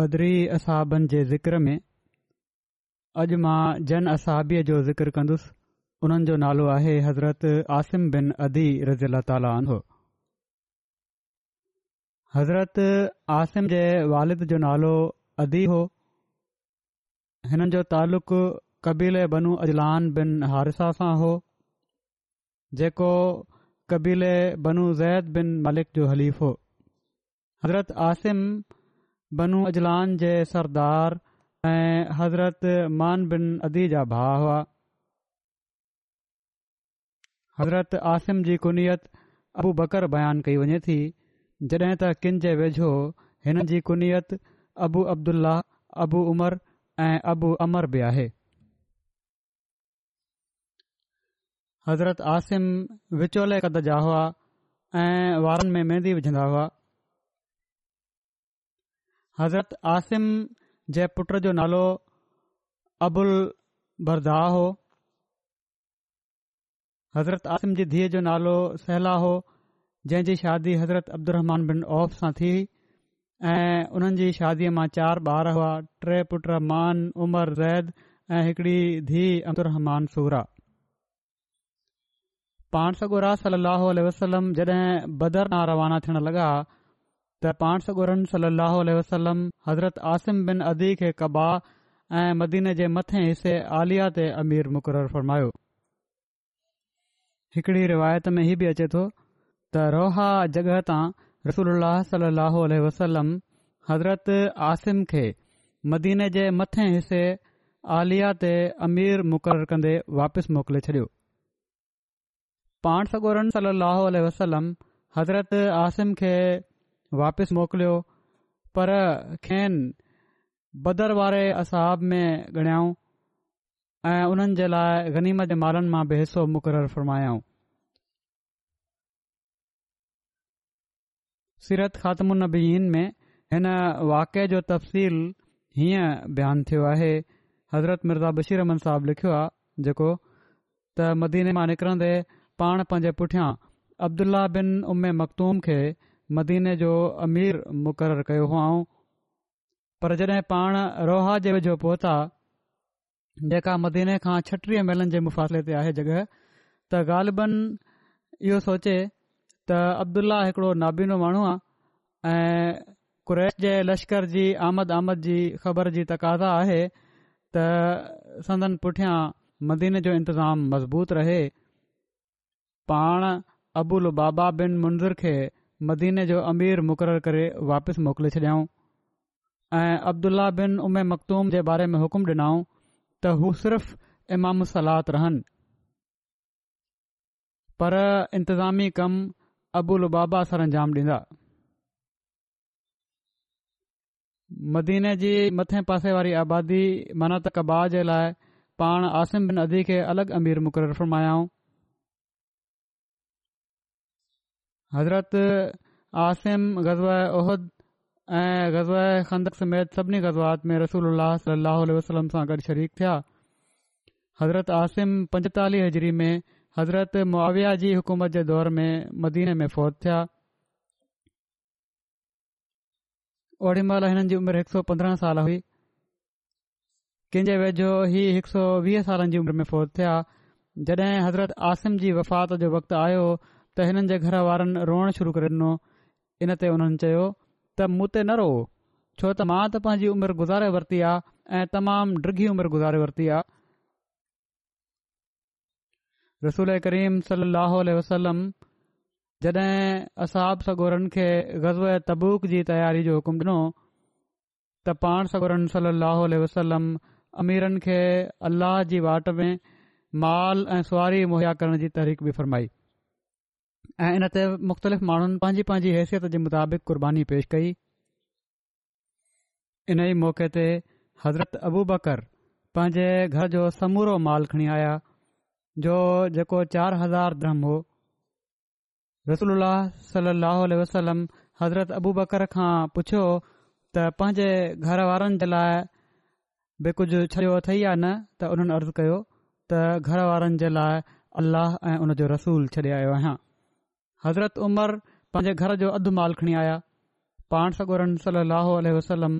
बदरी असहाबनि जे ज़िक्र में अॼु मां जन असहाबीअ जो ज़िक्र कंदुसि उन्हनि जो नालो आहे हज़रत आसिम बिन अदी रज़ीला ताल हो हज़रत आसिम जे वालिद जो नालो अदी हो हिननि जो तालुक़ु कबीले बनू अजलान बिन हारिसा सां हो जेको कबीले बनू ज़ैद बिन मलिक जो हलीफ़ हो हज़रत आसिम बनू अजलान जे सरदार ऐं हज़रत मान बिन अदी जा भाउ हुआ हज़रत आसिम जी कुनियत अबू बकर बयानु कई वञे थी जॾहिं त किंज वेझो हिन जी कुनियत अबू अब्दुल्ल्ल्ल्ल्लाह अबू उमर ऐं अबू अमर बि आहे हज़रत आसिम विचोले क़द जा हुआ ऐं वारनि में मेंदी विझंदा हुआ हज़रत आसिम जे पुट जो नालो अबुल बरदा हो हज़रत आसिम जी धीअ जो नालो सहलाह हो जंहिं जी शादी हज़रत अब्दुल रहमान बिन औफ़ सां थी ऐं उन्हनि जी शादीअ मां चारि ॿार हुआ टे पुट मान उमर ज़ैद ऐं हिकिड़ी धीउ अब्दुमान सूर पाण सॻु राह वसलम जॾहिं बदर ना रवाना थियणु लॻा त पाण सेगोरन सल्ह वसलम हज़रत आसिम बिन अदी खे कबा ऐं मदीन जे मथे हिसे आलिया ते अमीर मुक़ररु फ़रमायो हिकिड़ी रिवायत में ही बि अचे थो त रोहा जगह तां रसूल अलाह सलाहु वसलम हज़रत आसिम खे मदीने जे मथे हिसे आलिया ते अमीर मुक़ररु कंदे वापसि मोकिले छॾियो पाण सॻोरनि सलाहु वसलम हज़रत आसिम खे वापिसि मोकिलियो पर खेनि बदर वारे असहाब में ॻणियाऊं ऐं उन्हनि जे लाइ गनीम जे मालनि मां बि हिसो मुक़ररु फ़र्मायो सीरत ख़ात्मुन नबीन में हिन वाक़े जो तफ़सील हीअं बयानु थियो आहे हज़रत मिर्ज़ा बशीर बशीरमन साहब लिखियो आहे जेको त मदीने मां निकिरंदे पाण पंहिंजे पुठियां अब्दुलाह बिन उमे मखतूम खे मदीने जो अमीर मुक़ररु कयो हुआ पर जॾहिं पाण रोहा जे वेझो पहुता जेका मदीने खां छटीह मेलनि जे मुफ़ासिले ते आहे जॻह त ग़ालिबन इहो सोचे त अब्दुल्ला हिकिड़ो नाबीनो माण्हू आहे ऐं क़रैश जे लश्कर जी आमद आमद जी ख़बर जी तक़ाज़ा आहे त संदन पुठियां मदीने जो इंतज़ाम मज़बूत रहे पाण अबुल बाबा बिन मुनर खे मदीने जो अमीर मुक़ररु करे वापिसि मोकिले छॾियाऊं ऐं अब्दुल्ला बिन उमे मखतूम जे बारे में हुकुम ॾिनाऊं त हू इमाम सलात रहनि पर इंतज़ामी कम अबुल बाबा सर अंजाम ॾींदा मदीने जी मथे पासे वारी आबादी मनत त कबा जे लाइ पाण आसिम बिन अदी खे अलॻि अमीर मुक़ररु फरमायाऊं हज़रत आसिम ग़ज़ाए ओहद ऐं ग़ज़ ख़ंद समेत सभिनी गज़वात में रसूल अलाह वसलम सां गॾु शरीफ़ थिया हज़रत आसिम पंजतालीह हज़री में हज़रत मआविया जी हुकूमत जे दौर में मदीने में फ़ौत थिया ओॾी महिल हिननि जी उमिरि हिक सौ पंद्रहं साल हुई कंहिंजे वेझो ई हिकु सौ वीह सालनि जी उमिरि में फ़ौत थिया जॾहिं हज़रत आसिम जी वफ़ात जो वक़्तु आयो त हिननि जे घर वारनि रोअण शुरू करे ॾिनो इनते हुननि चयो त मूं न रो छो त मां त पंहिंजी उमिरि गुज़ारे वरिती आहे ऐं तमामु डिघी उमिरि गुज़ारे वरिती आहे रसूल करीम सल ओ वसलम जॾहिं असाब सगोरनि खे ग़ज़ब तबूक जी तयारी जो हुकुम ॾिनो त पाण सगोरनि सलाहु वसलम अमीरनि खे अल्लाह जी वाट में माल ऐं सुवारी मुहैया करण जी तहरीक बि फरमाई ऐं इन ते मुख़्तलिफ़ माण्हुनि पंहिंजी पंहिंजी हैसियत जे मुताबिक़ क़ुर्बानी पेश कई इन ई मौक़े ते हज़रत अबू बकर पंहिंजे घर जो समूरो माल खणी आया जो जेको चार हज़ार ध्रम हो रसूल सलाहु वसलम हज़रत अबू बकर खां पुछियो त पंहिंजे घर वारनि जे लाइ बि कुझ छॾियो अथई या न त उन्हनि अर्ज़ कयो त घर वारनि जे लाइ अलाह ऐं उन जो रसूल छॾे आयो आहियां हज़रत उमर पंहिंजे घर जो अधु माल खणी आया पाण सॻो रम सली अलसलम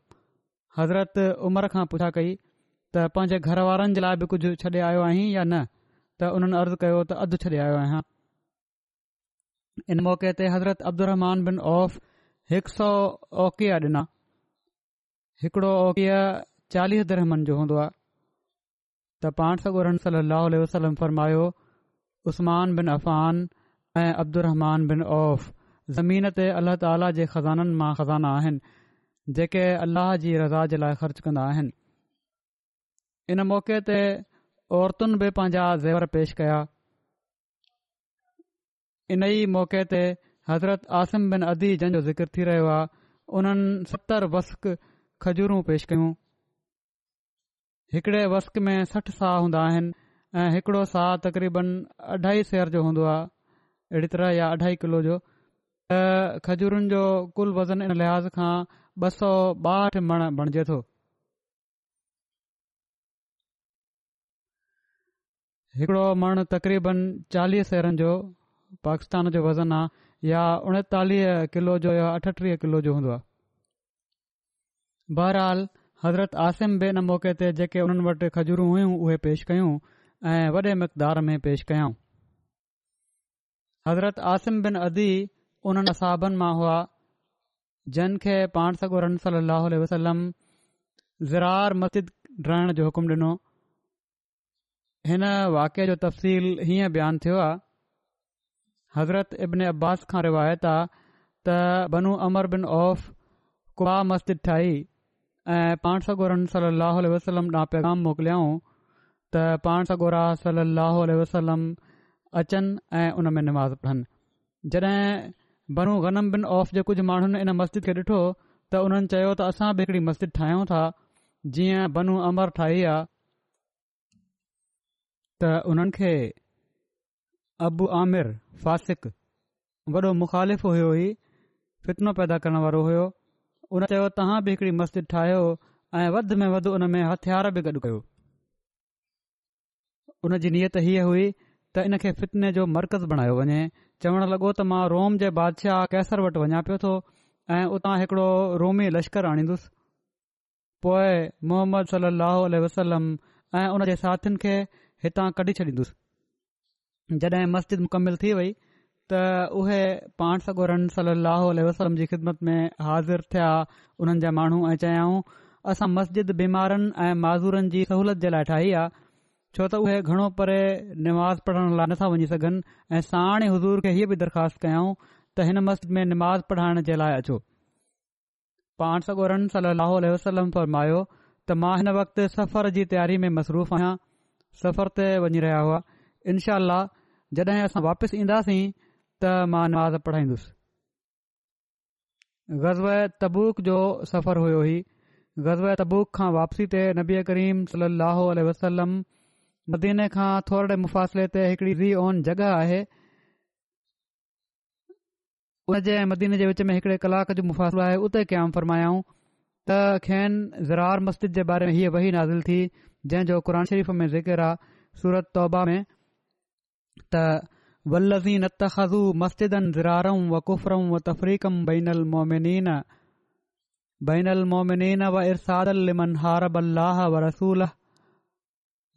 हज़रत उमिरि खां पुछा कई त पंहिंजे घर वारनि जे लाइ बि कुझु छॾे आयो आहीं या न त उन्हनि अर्ज़ु कयो त अधु छॾे आयो आहियां इन मौके ते हज़रत अब्दुरमान बिन औफ़ हिकु सौ ओकिया ॾिना हिकड़ो ओकिया चालीह दरमन जो हूंदो आहे त पाण सॻो रम सल अलोहम फरमायो उस्मान बिन ऐं अब्दुर बिन औफ़ ज़मीन ते अलाह ताला जे खज़ाननि मां खज़ाना आहिनि जेके अल्लाह जी रज़ा जे लाइ ख़र्च कन्दा आहिनि इन मौक़े ते औरतुनि बि पंहिंजा ज़ेवर पेश कया इन ई मौक़े ते हज़रत आसिम बिन अदी जंहिंजो ज़िक्र थी रहियो आहे उन्हनि सतरि वस््क़ खजूरूं पेश कयूं हिकिड़े वस्क में सठ सा हूंदा आहिनि ऐं हिकिड़ो सा तक़रीबन अढाई सैर जो हूंदो आहे अहिड़ी तरह या अढाई किलो जो त खजूरुनि जो कुल वज़न इन लिहाज़ खां ॿ सौ ॿाहठि मण बणिजे थो हिकिड़ो मण तक़रीबन चालीह सेरनि जो पाकिस्तान जो वज़न आहे या उणेतालीह किलो जो या अठटीह किलो जो हूंदो आहे बहरहाल हज़रत आसिम बि इन मौके ते जेके उन्हनि वटि खजूरूं हुयूं उहे पेश कयूं ऐं वॾे मक़दार में पेश कयूं हज़रत आसिम बिन अदी उन्हनि असाबनि मां हुआ जिन खे पाण सॻो रम सलाहु वसलम ज़रार मस्जिद डाइण जो हुकुम ॾिनो हिन वाक़े जो तफ़सील हीअं बयानु थियो आहे हज़रत इब्न अब्बास खां रिवायत आहे त बनू अमर बिन औफ़ कुआ मस्जिद ठाही ऐं पाण सॻो रम सली अलसलम ॾांहुं पैगाम मोकिलियाऊं त पाण सॻो रास वसलम अचनि ऐं उन में निमाज़ पठनि जॾहिं बनु गनम बिन औफ़ जे कुझु माण्हुनि इन मस्जिद खे ॾिठो त उन्हनि चयो त असां बि مسجد मस्जिद ठाहियूं था जीअं बनू अमर ठाही आहे त उन्हनि खे अबु आमिर फासिक वॾो मुख़ालिफ़ हुयो हुई फितनो पैदा करण वारो हुयो उन चयो तव्हां बि हिकिड़ी मस्जिद ठाहियो ऐं में वधि उन में हथियार बि गॾु कयो उन जी नियत हीअ हुई त इन खे फितने जो मर्कज़ बणायो वञे चवण लॻो त मां रोम जे बादशाह कैसर वटि वञा पियो थो ऐं उतां हिकिड़ो रोमी लश्कर आणींदुसि पोए मोहम्मद सल अहो वसलम ऐं उन जे साथियुनि खे हितां कढी छॾींदुसि जॾहिं मस्जिद मुकमिल थी वई त उहे पाण सगोरन सलाह वसलम जी ख़िदमत में हाज़िर थिया उन्हनि जा माण्हू ऐं चयाऊं असां मस्जिद बीमारनि ऐं माज़ूरनि जी सहूलियत जे लाइ ठाही आहे छो त उहे घणो परे नमाज़ पढ़ण लाइ नथा वञी सघनि ऐं साणे हज़ूर खे हीअ बि दरख़्वास्त कयाऊं त हिन मस्जिद में नमाज़ पढ़ाइण जे लाइ अचो पाण सगोरन सल अल वसलम फरमायो त मां हिन वक़्ति सफ़र जी तयारी में मसरूफ़ आहियां सफ़र ते वञी रहिया हुआ इनशा अल्ला जॾहिं असां वापसि ईंदासीं त मां नमाज़ पढ़ाईंदुसि ग़ज़ब तबूक जो सफ़र हुयो ई ग़ज़ तबूक खां वापसी ते नबी करीम सहो वसलम मदीने खां थोरे मुफ़ासिले ते हिकिड़ी री ऑन जॻह आहे हिकिड़े कलाक जो मुफ़ासिलो आहे उते कयाम फरमायाऊं त खेन ज़रार मस्जिद जे बारे में हीअ वही नाज़िल थी जंहिंजो क़ुर शरीफ़ में तौबा में त व रसूलह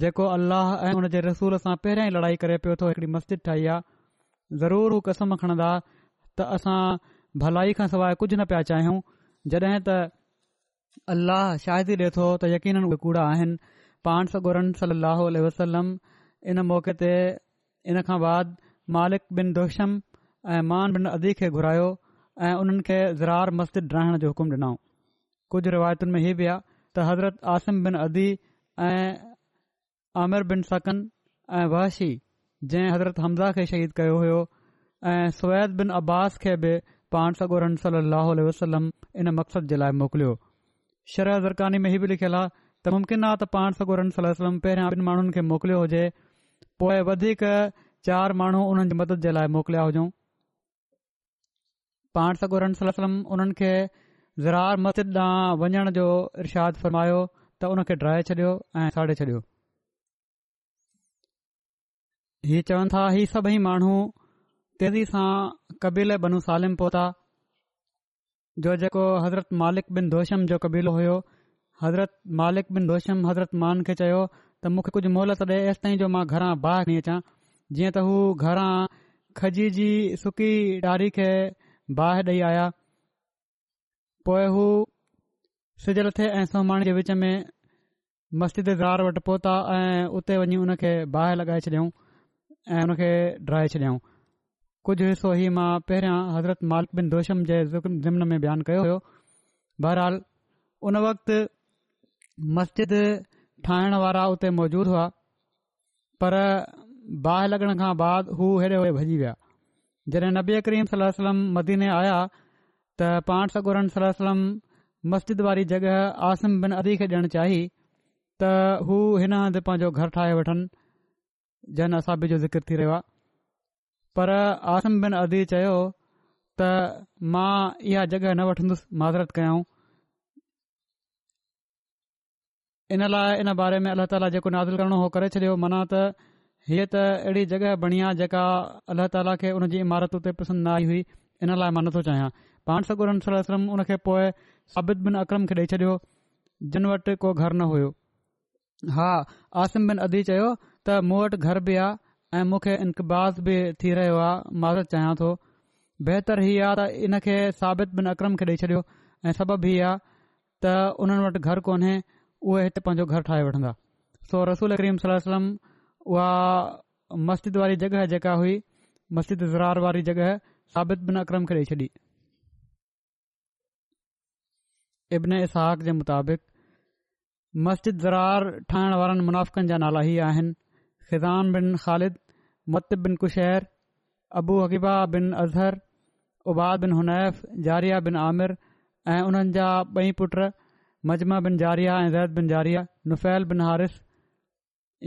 जेको अल्लाह ऐं उन जे रसूल सां पहिरियां ई लड़ाई करे पियो थो हिकड़ी मस्जिद ठाही आहे ज़रूरु हू कसम खणंदा त असां भलाई खां सवाइ कुझु न पिया चाहियूं जॾहिं त अल्लाह शाहिरी ॾिए थो त यकीननि कूड़ा आहिनि पाण सगुरन सली वसलम इन मौक़े ते इन खां बाद मालिक बिन दोशम ऐं मान बिन अदी खे घुरायो ऐं उन्हनि खे ज़रार मस्जिद रहण जो हुकुम ॾिनो कुझु रिवायतुनि में हीअ बि आहे त हज़रत आसिम बिन अदी ऐं आमिर बिन सकन ऐं वहशी जंहिं हज़रत हमज़ा खे शहीद कयो हुयो ऐं सुवैत बिन अब्बास खे बि पाण सगोरन रन सली वसलम इन मक़सद जे लाइ मोकिलियो शरह ज़रकानी में ही बि लिखियलु आहे त मुमकिन आहे त पाण सॻो रंसलम पहिरियों ॿिनि माण्हुनि खे मोकिलियो हुजे पोएं वधीक चार माण्हू उन्हनि जी मदद जे लाइ मोकिलिया हुजऊं पाण सागोरम उन्हनि खे ज़रार मस्जिद ॾांहुं वञण जो इरशाद फरमायो त उन खे ड्राए छॾियो ऐं साड़े छॾियो हीअ चवनि था हीअ सभई माण्हू तेज़ी सां कबीले बनू सालिम पहुता जो जेको हज़रत मालिक बिन जोशम जो कबीलो हुयो हज़रत मालिक बिन जोशम हज़रत मान खे चयो त मूंखे कुझु मोहलत ॾिए ऐसि ताईं जो मां घरां बाहि खणी अचां जीअं त हू घरां खजी जी सुकी डाड़ी खे बाहि ॾेई आया पोइ हू सिज लथे ऐं सोमाणी जे विच में मस्जिदार वटि पहुता ऐं उते वञी हुन खे बाहि लॻाए छॾियऊं ऐं हुन खे ड्राए छॾियाऊं कुझु हिसो ई मां पहिरियां हज़रत मालिक बिन जोशम जे ज़िमन में बयानु कयो हुयो बहरहाल उन वक़्त मस्जिद ठाहिण वारा उते मौजूदु हुआ पर बाहि लॻण खां बाद हू हेॾे होॾे भॼी विया जॾहिं नबी करीम सलम मदीने आया त पाण सगुरन सलह सलम मस्जिद वारी जॻह आसिम बिन अदी खे ॾियणु चाही त हू हिन हंधु पंहिंजो घरु ठाहे वठनि जंहिं असाबी जो ज़िकर थी रहियो आहे पर आसिम बिन अदी चयो त मां इहा जॻहि न वठंदुसि माज़रत कयऊं इन लाइ इन बारे में अल्ला ताली जेको नाज़िल करणो हो करे छॾियो माना त हीअ त अहिड़ी जॻहि बणी आहे जेका अलाह ताला खे उन जी इमारतूं ते पसंदि न आई हुई इन लाइ मां नथो चाहियां पाण सॻु रमसम उन खे पोइ साबित बिन अक्रम खे ॾेई छॾियो जिन वटि को घरु न हुयो हा आसिम बिन अदी चयो त मूं वटि घर बि आहे ऐं मूंखे इंतिबा बि थी रहियो आहे मां त चाहियां थो बहितर इहा आहे त इन खे साबित बिन अक्रम खे ॾेई छॾियो ऐं सबबु ई आहे त उन्हनि वटि घरु कोन्हे उहे हिते पंहिंजो घरु ठाहे वठंदा सो रसूल अक्रीम सलम्म उहा मस्जिद वारी जॻह जेका हुई मस्जिद ज़रार वारी जॻह साबित बिन अक्रम खे ॾेई छॾी इब्न इसाक जे मुताबिक़ मस्जिद ज़रार ठाहिण वारनि मुनाफ़िकनि जा नाला ई आहिनि ख़िज़ान بن ख़ालिद मतिब بن कुशेर अबू بن बिन अज़हर उबाद बिन हुनैफ़ जारी بن आमिर ऐं उन्हनि जा ॿई पुट मजमा बिन जारिया بن ज़ैद बिन जारिया नुफ़ैल बिन हारिस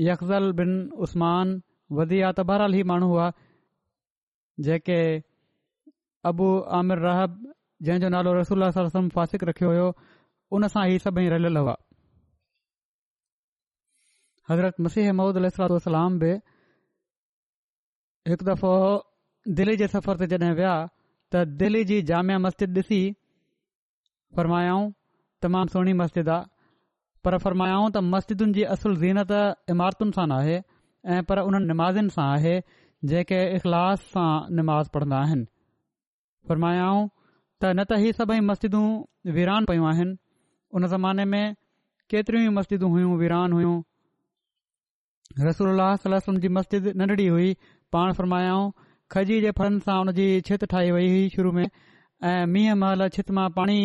यल बिन उस्मान رحب तबराल جو نالو हुआ जेके अबू आमिरहब जंहिंजो नालो रसूल फासिक रखियो ان उनसां ई सभई रलियल हुआ हज़रत मसीह महमूद इलाताम बि हिकु दफ़ो दिल्ली जे सफ़र ते जॾहिं विया त दिल्ली जी जाम मस्जिद ॾिसी फ़रमायाऊं तमामु सुहिणी मस्जिद आहे पर फ़रमायाऊं त मस्जिदुनि जी असुलु ज़ीनत इमारतुनि सां नाहे ऐं पर उन्हनि नमाज़िनि सां आहे जेके इख़लास सां निमाज़ पढ़ंदा आहिनि फ़रमायाऊं त न त इहे सभई मस्जिदूं वीरान पियूं आहिनि उन ज़माने में केतिरियूं ई मस्जिदूं हुयूं वीरान रसूल सलाहु वसलम जी मस्जिद नंढड़ी हुई पाण फ़रमायाऊं खजी जे फरण सां हुन जी छित ठाही वई हुई शुरू में ऐं मींहं महिल छित मां पाणी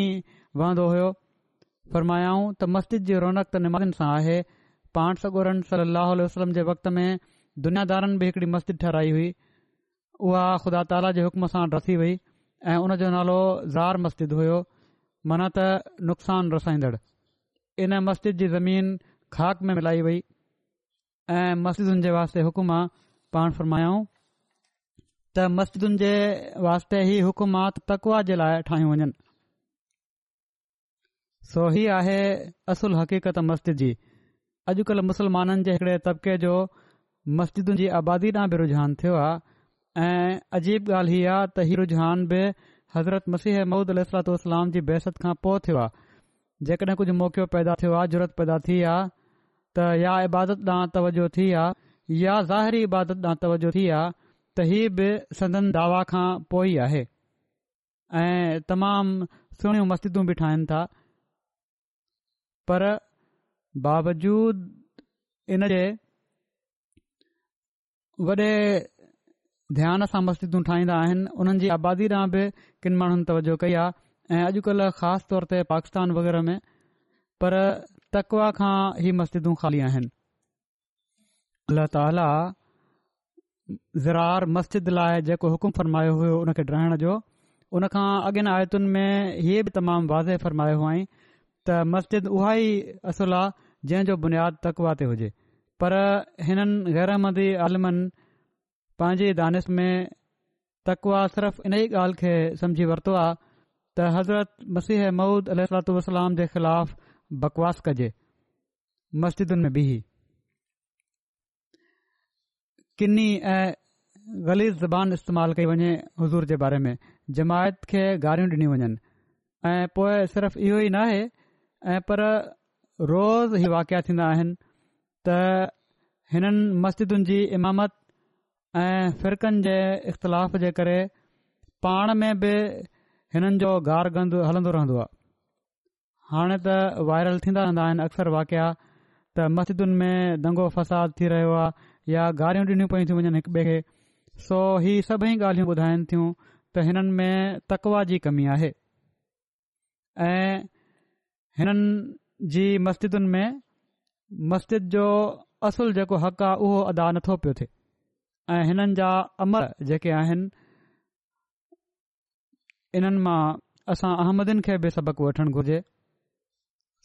वहंदो हुयो फरमायाऊं त मस्जिद जी रौनक़ निम सां आहे पाण सॻोरनि सलाहु वसलम जे वक़्त में दुनियादारनि बि हिकिड़ी मस्जिद ठहराई हुई उहा ख़ुदा ताला जे हुक्म सां रसी वई ऐं उनजो नालो ज़ार मस्जिद हुयो माना त नुक़सानु रसाईंदड़ इन मस्जिद जी ज़मीन खाक में मिलाई वई ऐं मस्जिदुनि जे वास्ते हुकुम पाण फरमायो त मस्जिदुनि जे वास्ते ई हुकुमात तकवा जे लाइ ठाहियूं वञनि सो ही आहे असुलु हक़ीक़त मस्जिद जी अॼुकल्ह मुस्लमाननि जे हिकड़े तबिके जो मस्जिदुनि जी आबादी ॾांहुं बि रुझान थियो आहे ऐं अजीब ॻाल्हि हीअ आहे त हीउ रुझान बि हज़रत मसीह महूद अलतोलाम जी बहसत खां पोइ थियो आहे जेकॾहिं कुझु मौक़ियो पैदा थियो आहे जरूरत पैदा थी आहे त या इबादत ॾांहुं तवजो थी आहे या ज़ाहिरी इबादत ॾांहुं तवजो थी आहे त इहा बि संदन दावा खां पोइ ई आहे ऐं तमामु सुहिणियूं मस्जिदूं बि ठाहिनि था पर बावजूद इन जे वॾे ध्यान सां मस्जिदूं ठाहींदा आहिनि उन्हनि जी आबादी ॾांहुं बि किन माण्हुनि तवजो कई आहे ऐं अॼुकल्ह ख़ासि तौर ते पाकिस्तान वग़ैरह में पर तकवा खां ही मस्जिदूं ख़ाली आहिनि अलाह त ज़रार मस्जिद लाइ जेको हुकुमु फरमायो हुयो हुन खे डहिण जो उनखां अॻियनि आयतुनि में इहे बि तमामु वाज़े फ़रमायो हुआ त मस्जिद उहा ई असुलु आहे जंहिंजो बुनियादु तकवा ते हुजे पर हिननि ग़ैरहमदी आलमनि पंहिंजे दानस में तकवा सिर्फ़ इन ई ॻाल्हि खे समुझी वरितो आहे त हज़रत मसीह महुूद अलसलाम जे ख़िलाफ़ बकवास कजे मस्जिदुनि में بھی किनी ऐं गली ज़बान इस्तेमालु कई वञे हज़ूर जे बारे में जमायत खे गारियूं ॾिनियूं वञनि ऐ पोए सिर्फ़ इहो ई नाहे ऐं पर रोज़ ई वाक़िया थींदा आहिनि त हिननि मस्जिदुनि जी इमामत ऐं फिरकनि जे इख़्तिलाफ़ जे करे पाण में बि हिननि जो गार गंदो हलंदो रहंदो आहे हाणे त वायरल थींदा रहंदा आहिनि अक्सर वाकिआ त मस्जिदुनि में दंगो फसाद थी रहियो आहे या गारियूं ॾिनियूं पयूं थी वञनि हिकु ॿिए खे सो ही सभई ॻाल्हियूं ॿुधाइनि थियूं त हिननि में तकवा जी कमी आहे ऐं हिननि जी मस्जिदुनि में मस्जिद जो असुल जेको हक़ आहे उहो अदा नथो पियो थिए ऐं हिननि जा अमर जेके आहिनि इन्हनि मां असां अहमदियुनि खे बि सबक़ु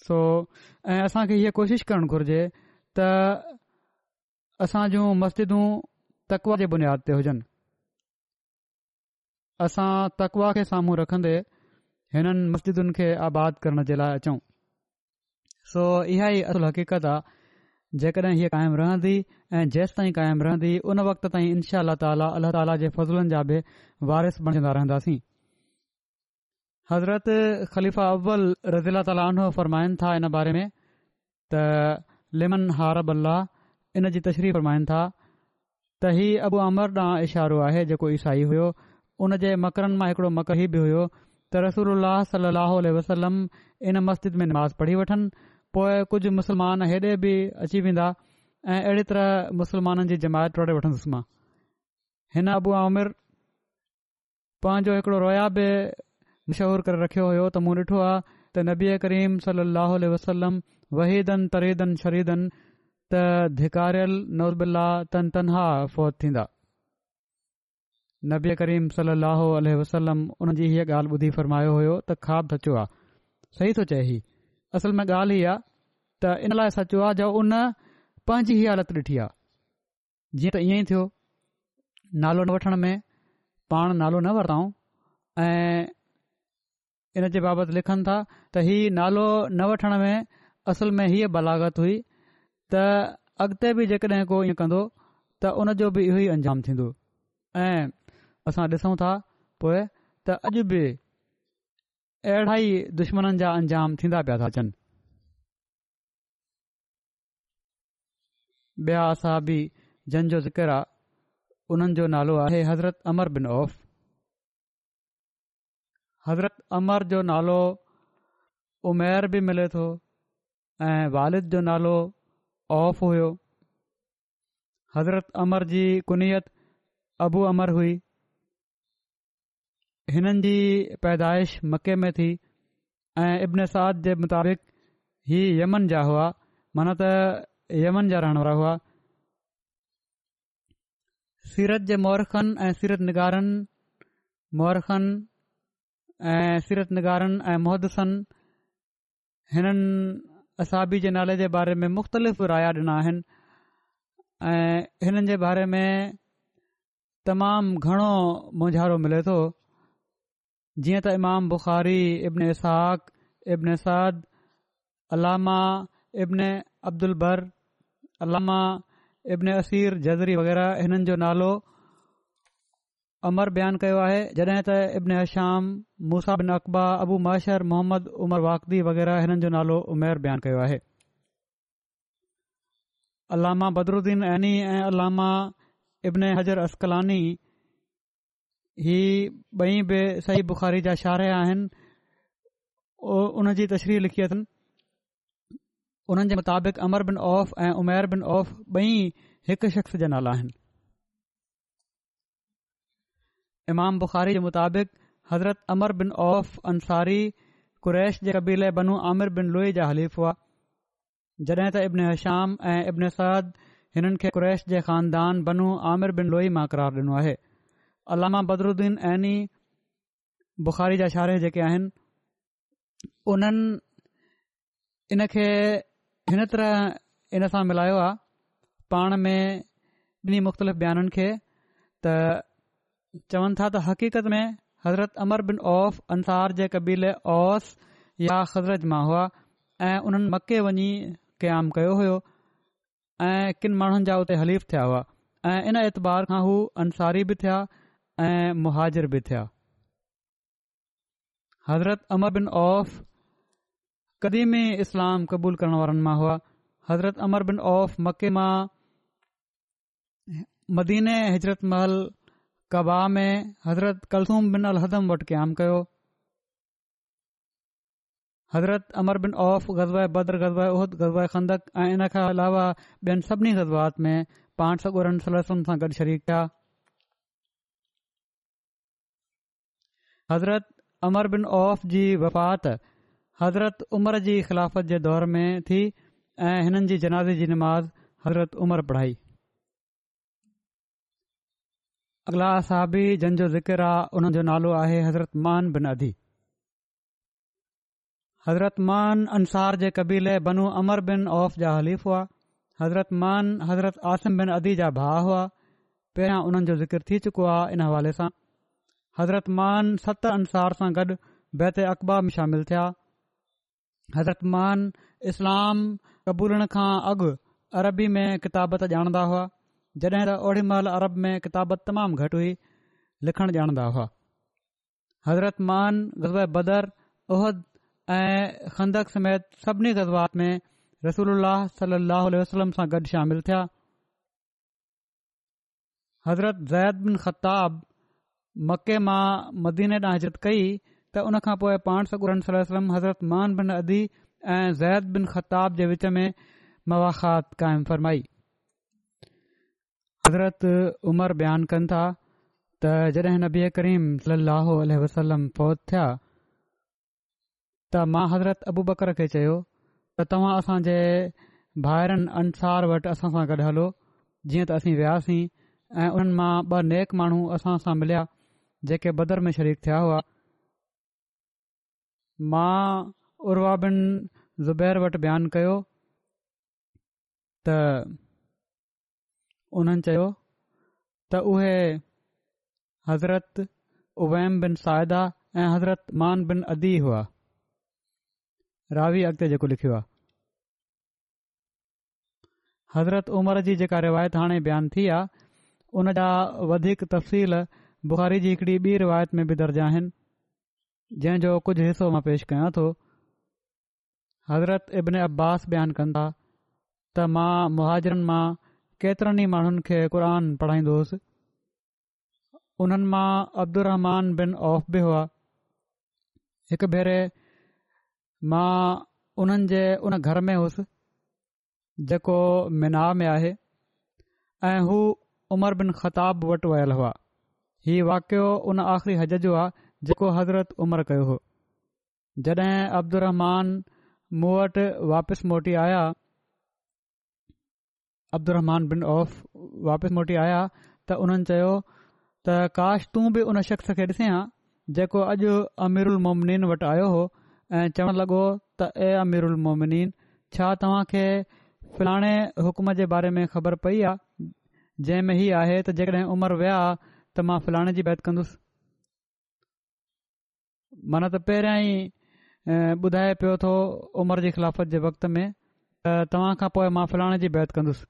सो ऐं असां खे कोशिश कोशिशि करणु घुर्जे त असां जूं मस्जिदूं तकवा जे बुनियाद ते हुजनि असां तकवा खे साम्हूं रखन्दे हिननि मस्जिदुनि खे आबाद करण जे लाइ अचूं सो इहा ई असुलु हक़ीक़त आहे जेकॾहिं हीअ क़ाइमु रहंदी ऐं जेसि ताईं कायम रहंदी उन वक़्त ताईं इनशा अल्ला ताली अला ताला जे फज़ूलनि जा बि वारिस बणिंदा रहंदासीं हज़रत ख़लीफ़ा अव्वल रज़ीला ताल फरमाइनि था इन बारे में त लिमन हार बब इन जी तशरी फरमाइनि था त हीउ अबू अमर ॾांहुं इशारो आहे जेको ईसाई हुयो उन जे मकरनि मां मकर मकरी बि हुयो त रसूल वसलम इन मस्जिद में नमाज़ पढ़ी वठनि पोइ कुझु मुस्लमान हेॾे बि अची वेंदा ऐं अहिड़ी तरह मुसलमाननि जी जमायत टोड़े वठंदुसि मां हिन आबू आमिरिर पंहिंजो हिकिड़ो रोया बि मशहूरु करे रखियो हुयो त मूं ॾिठो आहे त नबीअ करीम सल लाहो वसलम वहीदन तरीदन शरीदन त धिकारियल तन तनहा फौत थींदा नबी करीम सल ो अलह वसलम उनजी हीअ ॻाल्हि ॿुधी फ़र्मायो हुयो त ख़्वाब सचो आहे सही थो चए ही असल में ॻाल्हि ई आहे त इन लाइ सचो आहे जो उन पंहिंजी ई हालत ॾिठी आहे जीअं त ईअं ई थियो नालो न वठण में पाण नालो न वरतऊं ऐं इन जे बाबति लिखनि था त इहा नालो न वठण में असल में हीअ बलागत हुई त अॻिते बि जेकॾहिं को इएं कंदो त उन जो बि इहो ई अंजाम थीन्दो ऐं असां ॾिसूं था पोइ त अॼु बि अहिड़ा ई दुश्मन जा अंजाम थींदा पिया था अचनि ॿिया असां बि जंहिंजो ज़िक्र उन्हनि जो नालो आहे हज़रत अमर बिन औफ़ हज़रत अमर जो नालो उमेर बि मिले थो ऐं वालिद जो नालो औफ़ हुओ हज़रत अमर जी कुनियत अबू अमर हुई हिननि जी पैदाइश मके में थी ऐं इब्नसाद जे मुताबिक़ ई यमन जा हुआ माना त यमन जा रहण वारा हुआ सीरत जे महरख़नि ऐं सीरत निगारनि ऐं सीरत निगारनि ऐं मुहदसन हिननि असाबी जे नाले जे बारे में मुख़्तलिफ़ राया ॾिना आहिनि ऐं बारे में तमामु घणो मुझारो मिले थो जीअं त इमाम बुख़ारी इब्न इब्न साद अलामा इब्न अब्दुलबर अलामा इब्न असीर जज़री वग़ैरह हिननि जो नालो अमर बयानु कयो आहे जॾहिं त इब्न अशाम मुसा बिन अक़बा अबू माशर मोहम्मद उमर वाकदी वग़ैरह हिननि जो नालो उमेर बयानु कयो आहे अलामा बदरुद्दीन ऐनी ऐं अलामा इब्न हज़र असकलानी ही बई बि सही बुख़ारी जा शारह आहिनि उन जी तशरीर लिखी अथनि हुननि जे मुताबिक़ अमर बिन औफ़ ऐं उमेर बिन औफ़ बई हिक शख़्स जा नाला आहिनि امام بخاری जे مطابق حضرت عمر بن औफ़ अंसारी قریش जे कबीले بنو عامر بن लोई جا हलीफ़ हुआ जॾहिं त ابن हश्याम اے ابن سعد हिननि کے قریش जे خاندان بنو عامر بن लोई मां क़रार ॾिनो आहे अलामा बदरुन एनी बुख़ारी जा शारे जेके आहिनि इन तरह इन सां मिलायो आहे में ॿिनी मुख़्तलिफ़ चवनि था त हक़ीक़त में हज़रत अमर बिन औफ़ अंसार जे कबीले ओस या ख़ज़रत मां हुआ ऐं उन्हनि मके वञी क़याम कयो हुयो ऐं किन माण्हुनि जा उते हलीफ़ थिया हुआ ऐं इन एतबार खां हू अंसारी बि थिया ऐं मुहाजिर बि थिया हज़रत अमर बिन औफ़ कदीमी इस्लाम क़बूल करण वारनि मां हुआ हज़रत अमर बिन औफ़ मके मां मदीने महल कबा में हज़रत کلثوم बिन अल وٹ वटि क़ाइमु कयो हज़रत अमर बिन औफ़ बद्रज़ाए उहद गज़वदक ऐं इन खां अलावा ॿियनि सभिनी गज़बात में पाण सौ ॻोड़नि सलसनि सां गॾु शरीक थिया हज़रत अमर बिन औफ़ जी वफ़ाति हज़रत उमर जी ख़िलाफ़त जे दौर में थी ऐं हिननि जी जनाज़ जी निमाज़ हज़रत उमरि पढ़ाई अगला सहाबी जंहिंजो ज़िकिर आहे उन्हनि जो नालो आहे हज़रत मान बिन अदी हज़रत मान अंसार जे क़बीले बनू अमर बिन औफ़ जा हलीफ़ हुआ हज़रत मान हज़रत आसिम बिन अदी जा भाउ हुआ पहिरियां उन्हनि जो ज़िकिर थी चुको आहे इन हवाले सां हज़रत मान सत अंसार सां गॾु बैत अक़बा में शामिल थिया हज़रत मान इस्लाम क़बूलण खां अॻु अरबी में किताबत ॼाणंदा हुआ जॾहिं त ओढिमहिल अरब में किताबत तमामु घटि हुई लिखण ॼाणदा हुआ हज़रत मान ग़ज़ब बदर उहद ऐं खंदक समेत सभिनी गज़बात में रसूल सलाहु वसलम सां गॾु शामिल थिया हज़रत ज़ैद बिन ख़ताब मके मां मदीने ॾांहुं हिजरत कई त हुनखां पोइ पाण सरन सलम हज़रत मान बिन अदी ऐं ज़ैद बिन ख़ताब जे विच में मवाख़ात क़ाइमु फ़रमाई हज़रत उमर बयानु कनि था त जॾहिं नबी करीम सली वसलम फ़ौत थिया त मां हज़रत अबू बकर खे चयो त तव्हां असांजे भाइरनि अंसार वटि असां सां गॾु हलो जीअं त असीं वियासीं ऐं उन्हनि मां ॿ नेक माण्हू असां सां मिलिया जेके बदर में शरीक थिया हुआ मां बिन ज़ुबैर वटि बयानु कयो त उन्हनि चयो त उहे हज़रत उवैम बिन साहिदा ऐं हज़रत मान बिन अदीह हुआ रावी अॻिते जेको लिखियो आहे हज़रत उमर जी जेका रिवायत हाणे बयानु थी आहे उन जा वधीक तफ़सील बुखारी जी हिकिड़ी ॿी रिवायत में बि दर्ज आहिनि जंहिंजो कुझु हिसो मां पेश कयां थो हज़रत इब्न अब्बास बयानु कनि था त मां मुहाजरनि मां केतिरनि ई माण्हुनि खे क़ुर पढ़ाईंदो हुउसि उन्हनि मां अब्दुल बिन औफ़ बि हुआ हिकु भेरे मां उन्हनि जे उन घर में हुउसि जेको मिना में आहे ऐं हू उमर बिन ख़ताब वटि वयल हुआ हीउ वाक़ियो उन आख़िरी हज जो आहे जेको हज़रत उमिरि कयो हो जॾहिं अब्दु रहमान मूं वटि वापसि मोटी आया अब्दुलरहम बिन औफ़ वापसि मोटी आया त हुननि चयो त काश तूं बि उन शख़्स खे ॾिसे हा जेको अॼु उलमोमिन वटि आयो हो ऐं चवण लॻो त ए अमीर उलमोमिन छा तव्हां खे फलाणे हुकुम जे बारे में ख़बर पई आहे जंहिं में हीउ आहे त जेकॾहिं उमिरि विया त मां फलाणे जी बैत कंदुसि मन त पहिरियां ई ॿुधाए पियो थो उमिरि जे ख़िलाफ़त जे वक़्त में त तव्हां खां पोइ मां फलाणे जी बैत कंदुसि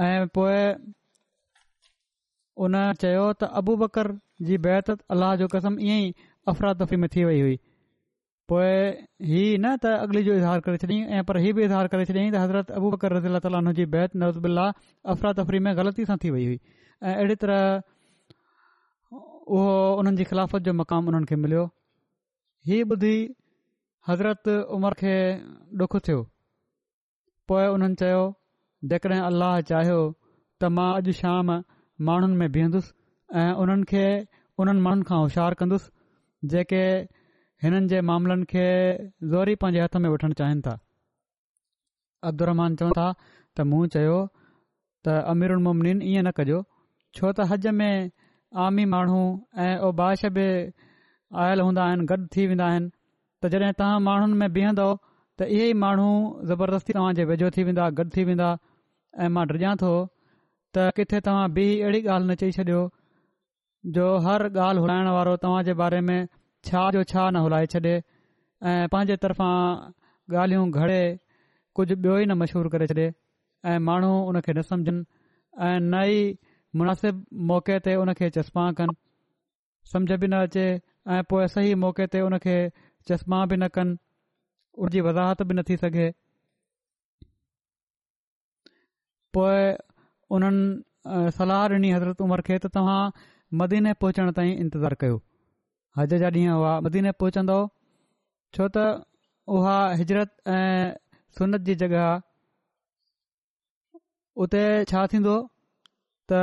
ऐं पोइ उन चयो त अबू बकर जी बैत अलाह जो कसम ईअं ई अफ़रा तफ़री में थी वई हुई पोइ हीअ न त अॻिली जो इज़हार करे छॾियईं ऐं पर हीअ बि इज़हार करे छॾियईं त हज़रत अबू बकर रज़ीला ताली हुन जी बैत नज़बुला अफ़रा तफ़री में ग़लती सां थी वई हुई ऐं अहिड़ी तरह उहो उन्हनि जी ख़िलाफ़त जो मक़ामु उन्हनि खे मिलियो हीअ ॿुधी हज़रत उमिरि खे डुख थियो पोइ उन्हनि जेकॾहिं अल्लाह चाहियो त मां अॼु शाम माण्हुनि में बीहंदुसि ऐं उन्हनि खे उन्हनि माण्हुनि खां होशियारु कंदुसि जेके हिननि जे मामलनि खे ज़ोरी पंहिंजे हथ में वठणु चाहिनि था अब्दुर चवनि था त मूं चयो त अमीरु ईअं न कजो छो त हज़ में आमी माण्हू ऐं ओबाश बि आयल हूंदा आहिनि थी वेंदा आहिनि त जॾहिं तव्हां माण्हुनि में बीहंदो त इहे ई माण्हू ज़बरदस्ती तव्हां वेझो थी वेंदा गॾु थी वेंदा ऐं मां डिॼा थो त किथे तव्हां ॿी अहिड़ी ॻाल्हि न चई छॾियो जो हर ॻाल्हि हुलाइण वारो तव्हांजे बारे में छा जो छा न हुलाइ छ्ॾे ऐं पंहिंजे तरफ़ां ॻाल्हियूं घड़े कुझु ॿियो ई न मशहूरु करे छॾे ऐं माण्हू उन खे न सम्झनि ऐं नई मुनासिब मौक़े ते उन खे चश्मा कनि समुझ बि न अचे ऐं पोइ सही मौके ते उन खे चश्मा बि न कनि ऊरिजी वज़ाहत बि न थी पोए उन्हनि सलाह ॾिनी हज़रत उमिरि खे त तव्हां मदीने पहुचण ताईं इंतज़ारु कयो हज जा ॾींहं हुआ मदीने पहुचंदो छो त उहा हिजरत ऐं सुनत जी जॻहि आहे उते छा थींदो त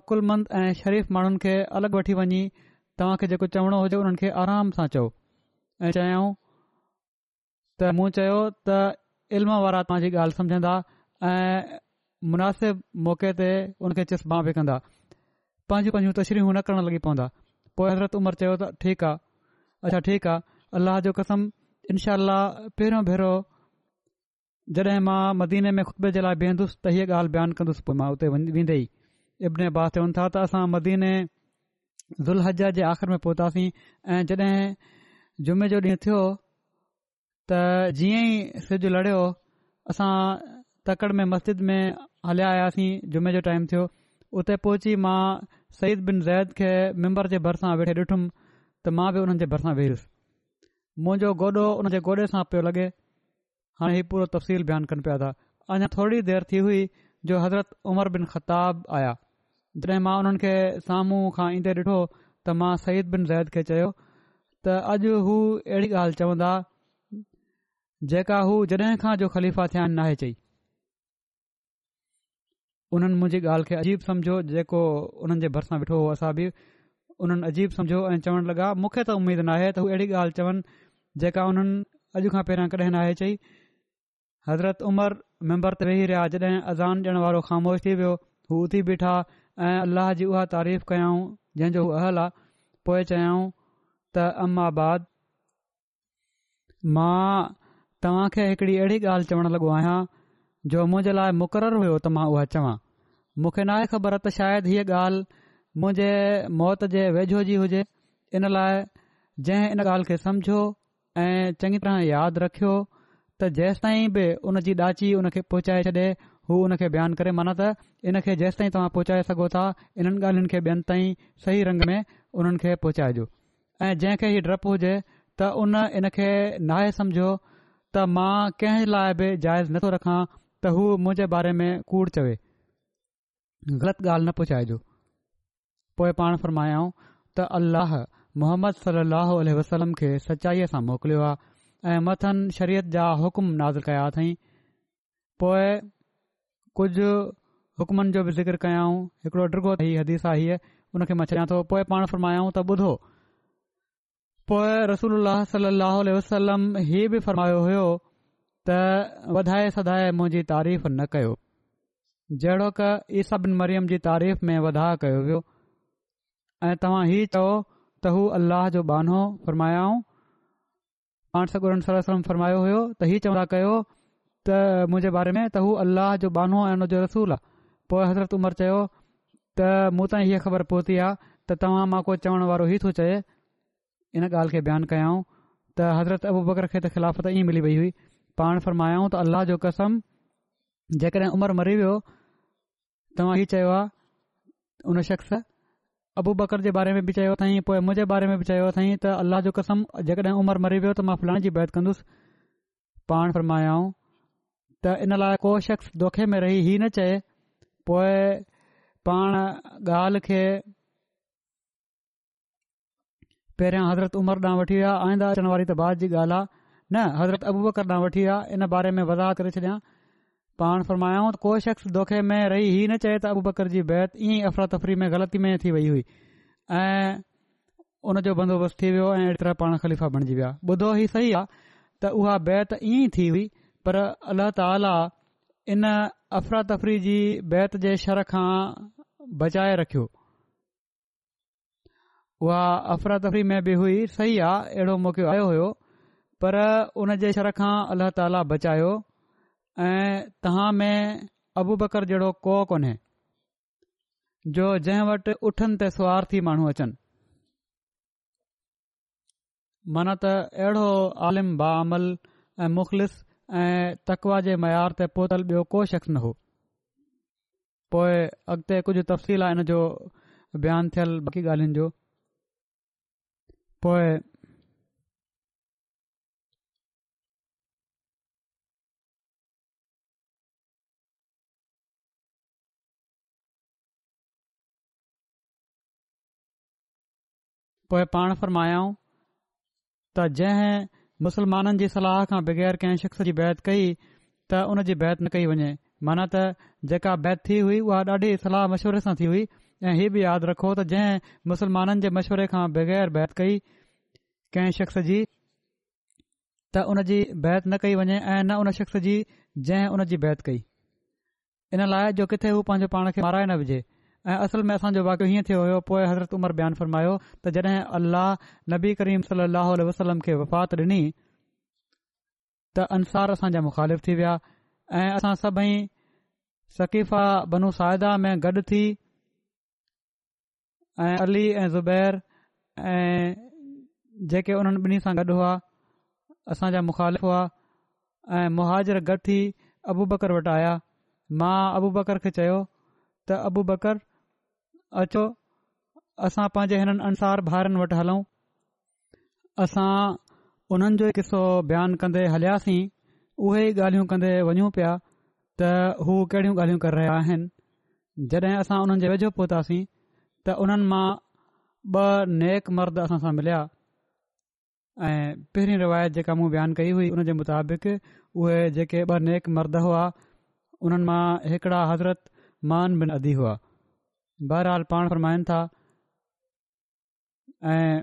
अकुलमंद ऐं शरीफ़ माण्हुनि खे अलॻि वठी वञी तव्हां खे जेको चवणो हुजे उन्हनि खे आराम सां चओ ऐं चयाऊं त मूं चयो त इल्म वारा तव्हां ॻाल्हि मुनासिब मौके ते ان کے چسما बि कंदा पंहिंजूं पंहिंजूं तशरीहूं न करण लॻी पवंदा पोइ हज़रत عمر चयो त ठीकु आहे अच्छा ठीकु आहे अल्लाह जो कसम इनशा अल्ला पहिरियों भेरो जॾहिं मां मदीने में खुतब जे लाइ बीहंदुसि त हीअ ॻाल्हि बयानु कंदुसि पोइ मां उते वेंदे ई इब्ने बात चवनि था त असां मदीने ज़ुलह जे आख़िरि में पहुतासीं ऐं जॾहिं जुमे जो ॾींहुं थियो त जीअं ई सिॼु लड़ियो असां तकड़ि में मस्जिद में हलिया आयासीं जुमे जो टाइम थियो उते पहुची मां सईद बिन ज़ैद खे मेम्बर जे भरिसां वेठे ॾिठुमि त मां बि हुननि जे भरिसां वेहसि मुंहिंजो गोॾो हुनजे गोॾे सां पियो लॻे हाणे हीउ पूरो तफ़सील बयानु कनि पिया था अञा थोरी देरि थी हुई जो हज़रत उमर बिन ख़ताब आया जॾहिं मां उन्हनि खे साम्हूं खां ईंदे ॾिठो त मां सईद बिन ज़ैद खे चयो त अॼु हू अहिड़ी ॻाल्हि चवंदा जेका हू जॾहिं खां जो ख़लीफ़ा थिया आहिनि नाहे चई उन्हनि मुंहिंजी ॻाल्हि खे अजीबु सम्झो जेको उन्हनि जे भरिसां ॿिठो हो असां बि उन्हनि अजीब सम्झो ऐं चवणु लॻा मूंखे त उमेद नाहे त हू अहिड़ी ॻाल्हि चवनि जेका उन्हनि अॼु खां पहिरियां कॾहिं नाहे चई हज़रत उमर मेंबर ते वेही रहिया जॾहिं अज़ान ॾियण वारो ख़ामोश थी वियो हू उथी बीठा ऐं अल्लाह जी उहा तारीफ़ कयऊं जंहिंजो हूअ अहल आहे पोइ चयाऊं त अम्माबाद मां तव्हां हिकड़ी अहिड़ी ॻाल्हि चवणु लॻो आहियां जो मुंहिंजे लाइ मुक़ररु हुयो त मां उहा चवां मूंखे नाहे ख़बर त शायदि हीअ ॻाल्हि मुंहिंजे मौत जे वेझो जी हुजे इन लाइ जंहिं इन ॻाल्हि खे सम्झो ऐं चङी तरह यादि रखियो त जेसि ताईं बि उन जी ॾाची उन खे पहुचाए छ्ॾे हू हुन खे बयानु करे माना त इन खे जेसि ताईं तव्हां पहुचाए सघो था इन्हनि ॻाल्हियुनि खे ॿियनि ताईं सही रंग में उन्हनि खे पहुचाइजो ऐं जंहिं खे डपु हुजे त उन इन खे नाहे सम्झो त मां कंहिं लाइ बि जाइज़ नथो त हू मुंहिंजे बारे में कूड़ चवे ग़लति ॻाल्हि न पुछाए जो पोए पाण फ़रमायाऊं त अल्लाह मोहम्मद सलाहु वसलम खे सचाईअ सां मोकिलियो आहे ऐं मथनि शरीयत जा हुकुम नाज़ कया अथई पोए कुझ हुक्मनि जो बि ज़िकिर कयाऊं हिकड़ो डी हदीसा हीअ हुन खे मछिया थो पोइ पाण फ़रमायाऊं त ॿुधो पोए रसूल अलाह वसलम ही बि फ़र्मायो हुयो त वधाए सधाए मुंहिंजी तारीफ़ न कयो जहिड़ो क ई सभिन मरियम जी तारीफ़ में वधाउ कयो वियो ऐं तव्हां ई चयो त हू अलाह जो बानो फ़रमायाऊं पाण सम सलम फर्मायो हुयो त हीअ चवंदा कयो त मुंहिंजे बारे में त हू अलाह जो बानो ऐं हुन जो रसूल आहे पोइ हज़रत उमर चयो त मूं ताईं हीअ ख़बर पहुती आहे त तव्हां मां कोई चवण वारो ई थो चए इन ॻाल्हि खे बयानु कयां त हज़रत अबू बकर खे त खिलाफ़त ईअं मिली वई हुई पाण फरमायाऊं त अल्लाह जो कसम जेकॾहिं उमिरि मरी वियो तव्हां इहो चयो आहे उन शख़्स अबू बकर जे बारे में बि चयो अथई पोइ मुंहिंजे बारे में बि चयो अथई त अल्लाह जो कसम जेकॾहिं उमिरि मरी वियो त मां फलाणे जी बैत कंदुसि पाण फरमायाऊं त इन लाइ को शख़्स दोखे में रही ही न चए पोइ पाण ॻाल्हि खे पहिरियां हज़रत उमिरि ॾांहुं वठी आईंदा अचण वारी त बाद जी ॻाल्हि आहे न हज़रत अबू बकर न वठी विया इन बारे में वज़ाह करे छॾियां पाण फरमायो त कोई शख़्स दोखे में रही ही न चए त अबू बकर जी बैत ईअं ई अफ़रा तफ़री में ग़लती में थी वई हुई ऐं उन जो बंदोबस्तु थी वियो ऐं अहिड़ी तरह पाण ख़लीफ़ा बणजी विया ॿुधो ही सही आहे त उहा बैत ईअं ई थी हुई पर अल्लाह ताला इन अफरा तफ़री जी बैत जे शर खां बचाए रखियो उहा अफरा तफ़री में बि हुई सही आहे अहिड़ो मौको आयो हुयो पर उन जे शर खां अलाह ताला बचायो ऐं तव्हां में अबू बकर जहिड़ो को कोन्हे जो जंहिं वटि उठनि ते सुवार थी माण्हू अचनि माना त अहिड़ो आलिम बामल ऐं मुख़लिस ऐं तकवा जे मयार ते पोतल ॿियो को शख़्स न हो पोइ अॻिते कुझु तफ़सील आहे इन जो बयानु थियल बाक़ी ॻाल्हियुनि जो पोइ पोइ पाण फरमायाऊं त जंहिं मुसलमाननि जी सलाह खां बग़ैर कंहिं शख़्स जी बैत कई त हुन जी बैत न कई वञे माना त जेका बैत थी हुई उहा ॾाढी सलाह मशवरे सां थी हुई ऐं हीअ बि यादि रखो त जंहिं मुसलमाननि जे मशवरे खां बग़ैर बैत कई कंहिं शख़्स जी त उन जी बैत न कई वञे ऐं न उन शख़्स जी जंहिं उन जी बैत कई इन लाइ जो किथे उ पंहिंजे पाण खे माराए न विझे ऐं असल में असांजो वाकियो हीअं थियो हुयो पोइ हज़रत उमर बयानु फ़र्मायो त जॾहिं अल्लाह नबी करीम सली अल वसलम खे वफ़ात ॾिनी त अंसार असांजा मुख़ालिफ़ थी विया ऐं असां सभई सकीफ़ा बनु साहिदा में गॾु थी ऐं अली ऐं ज़ुबैर ऐं जेके उन्हनि ॿिन्ही सां गॾु हुआ असांजा मुख़ालिफ़ हुआ ऐं मुहाजर गॾु थी अबू बकर वटि आया मां अबू बकर खे चयो त अबु बकर अचो असां पंहिंजे हिननि अंसार भाइरनि वटि हलूं असां उन्हनि जो ई किसो बयानु कंदे हलियासीं उहे ई ॻाल्हियूं कंदे वञूं पिया त हू कहिड़ियूं ॻाल्हियूं करे रहिया आहिनि जॾहिं असां उन्हनि जे वेझो पहुतासीं त उन्हनि मां ॿ नेक मर्द असां सां मिलिया ऐं पहिरीं रिवायत जेका मूं बयानु कई हुई हुनजे मुताबिक़ उहे जेके ॿ नेक मर्द हुआ उन्हनि मां हज़रत मान बिन अदी हुआ बहरहाल पाण फरमाइनि था ऐं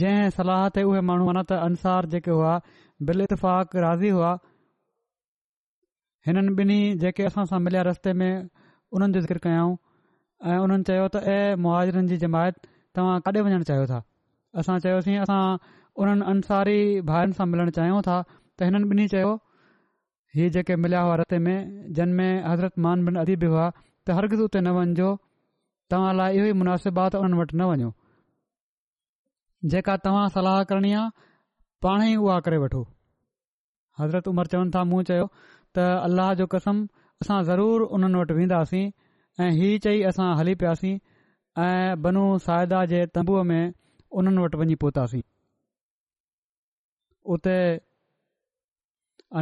जंहिं सलाह ते उहे माण्हू त अंसार जेके हुआ बिल इतफ़ाक़ राज़ी हुआ हिननि बिनी जेके असां सां मिलिया रस्ते में हुननि जो ज़िक्र कयाऊं ऐं हुननि चयो त ऐं मुआरनि जी जमायत तव्हां काॾे वञणु चाहियो था असां चयोसीं असां उन्हनि अंसारी भाउनि सां मिलण चाहियूं था त हिननि बिनी चयो इहे जेके मिलिया हुआ रस्ते में जिन में हज़रत मान बिन अदीबी हुआ त हरगिज़ु उते न वञिजो तव्हां लाइ इहो ई मुनासिबु आहे त उन्हनि वटि न वञो जेका तव्हां सलाह करणी आहे पाणे ई उहा करे वठो हज़रत उमिरि चवनि था मूं चयो त अलाह जो कसम असां ज़रूरु उन्हनि वटि वेंदासीं ऐं हीउ चई असां हली पियासीं ऐं बनू सायदा जे तब्बूअ में उन्हनि वटि वञी पहुतासीं उते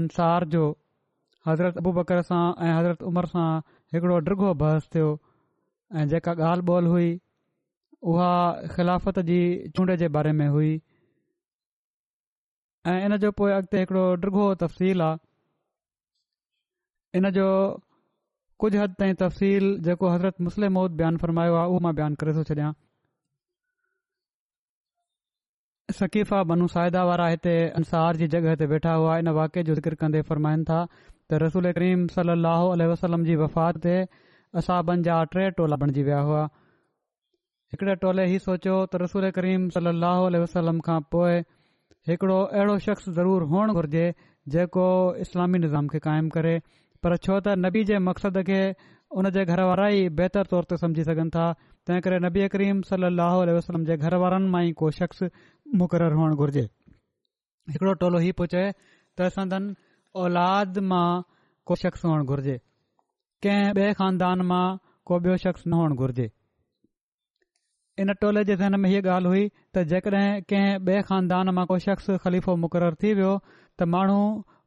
अंसार जो हज़रत अबू बकर हज़रत सां डिघो बहस थियो ऐं जेका ॻाल्हि ॿोल हुई उहा ख़िलाफ़त जी चूंड जे बारे में हुई ऐं इन जो पोइ अॻिते डिघो तफ़सील आहे इन जो कुझु हद ताईं तफ़सील जेको हज़रत मुस्लिम मौदान फ़रमायो आहे उहो मां बयानु करे थो छॾियां सकीफ़ा बनू साइदा वारा हिते अंसार जी जॻह हिते वेठा हुआ इन वाके जो ज़िक्र कंदे फरमाइनि था त रसूल करीम सल अह वसलम जी वफ़ात ते असाबनि जा टे टोला बणिजी विया हुआ हिकिड़े टोले ई सोचियो त रसूल करीम सल अह वसलम खां पोइ हिकिड़ो अहिड़ो शख़्स ज़रूरु हुअण घुरिजे जेको इस्लामी निज़ाम खे क़ाइमु करे पर छो त नबी जे मक़सद खे उन जे घर वारा ई बहितर तौर ते समुझी सघनि था तंहिं करे नबी करीम सल अहो वसलम जे घर वारनि मां ई को शख़्स मुक़रर हुअणु घुरिजे हिकिड़ो टोलो हीअ पियो त मां को शख़्स हुअणु घुरिजे कंहिं ॿिए ख़ानदान मां को ॿियो शख़्स न हुअणु घुरिजे इन टोले जे ज़हन में हीअ ॻाल्हि हुई त जेकॾहिं कंहिं ॿिए ख़ानदान मां को शख़्स खलीफ़ो मुक़ररु थी वियो त माण्हू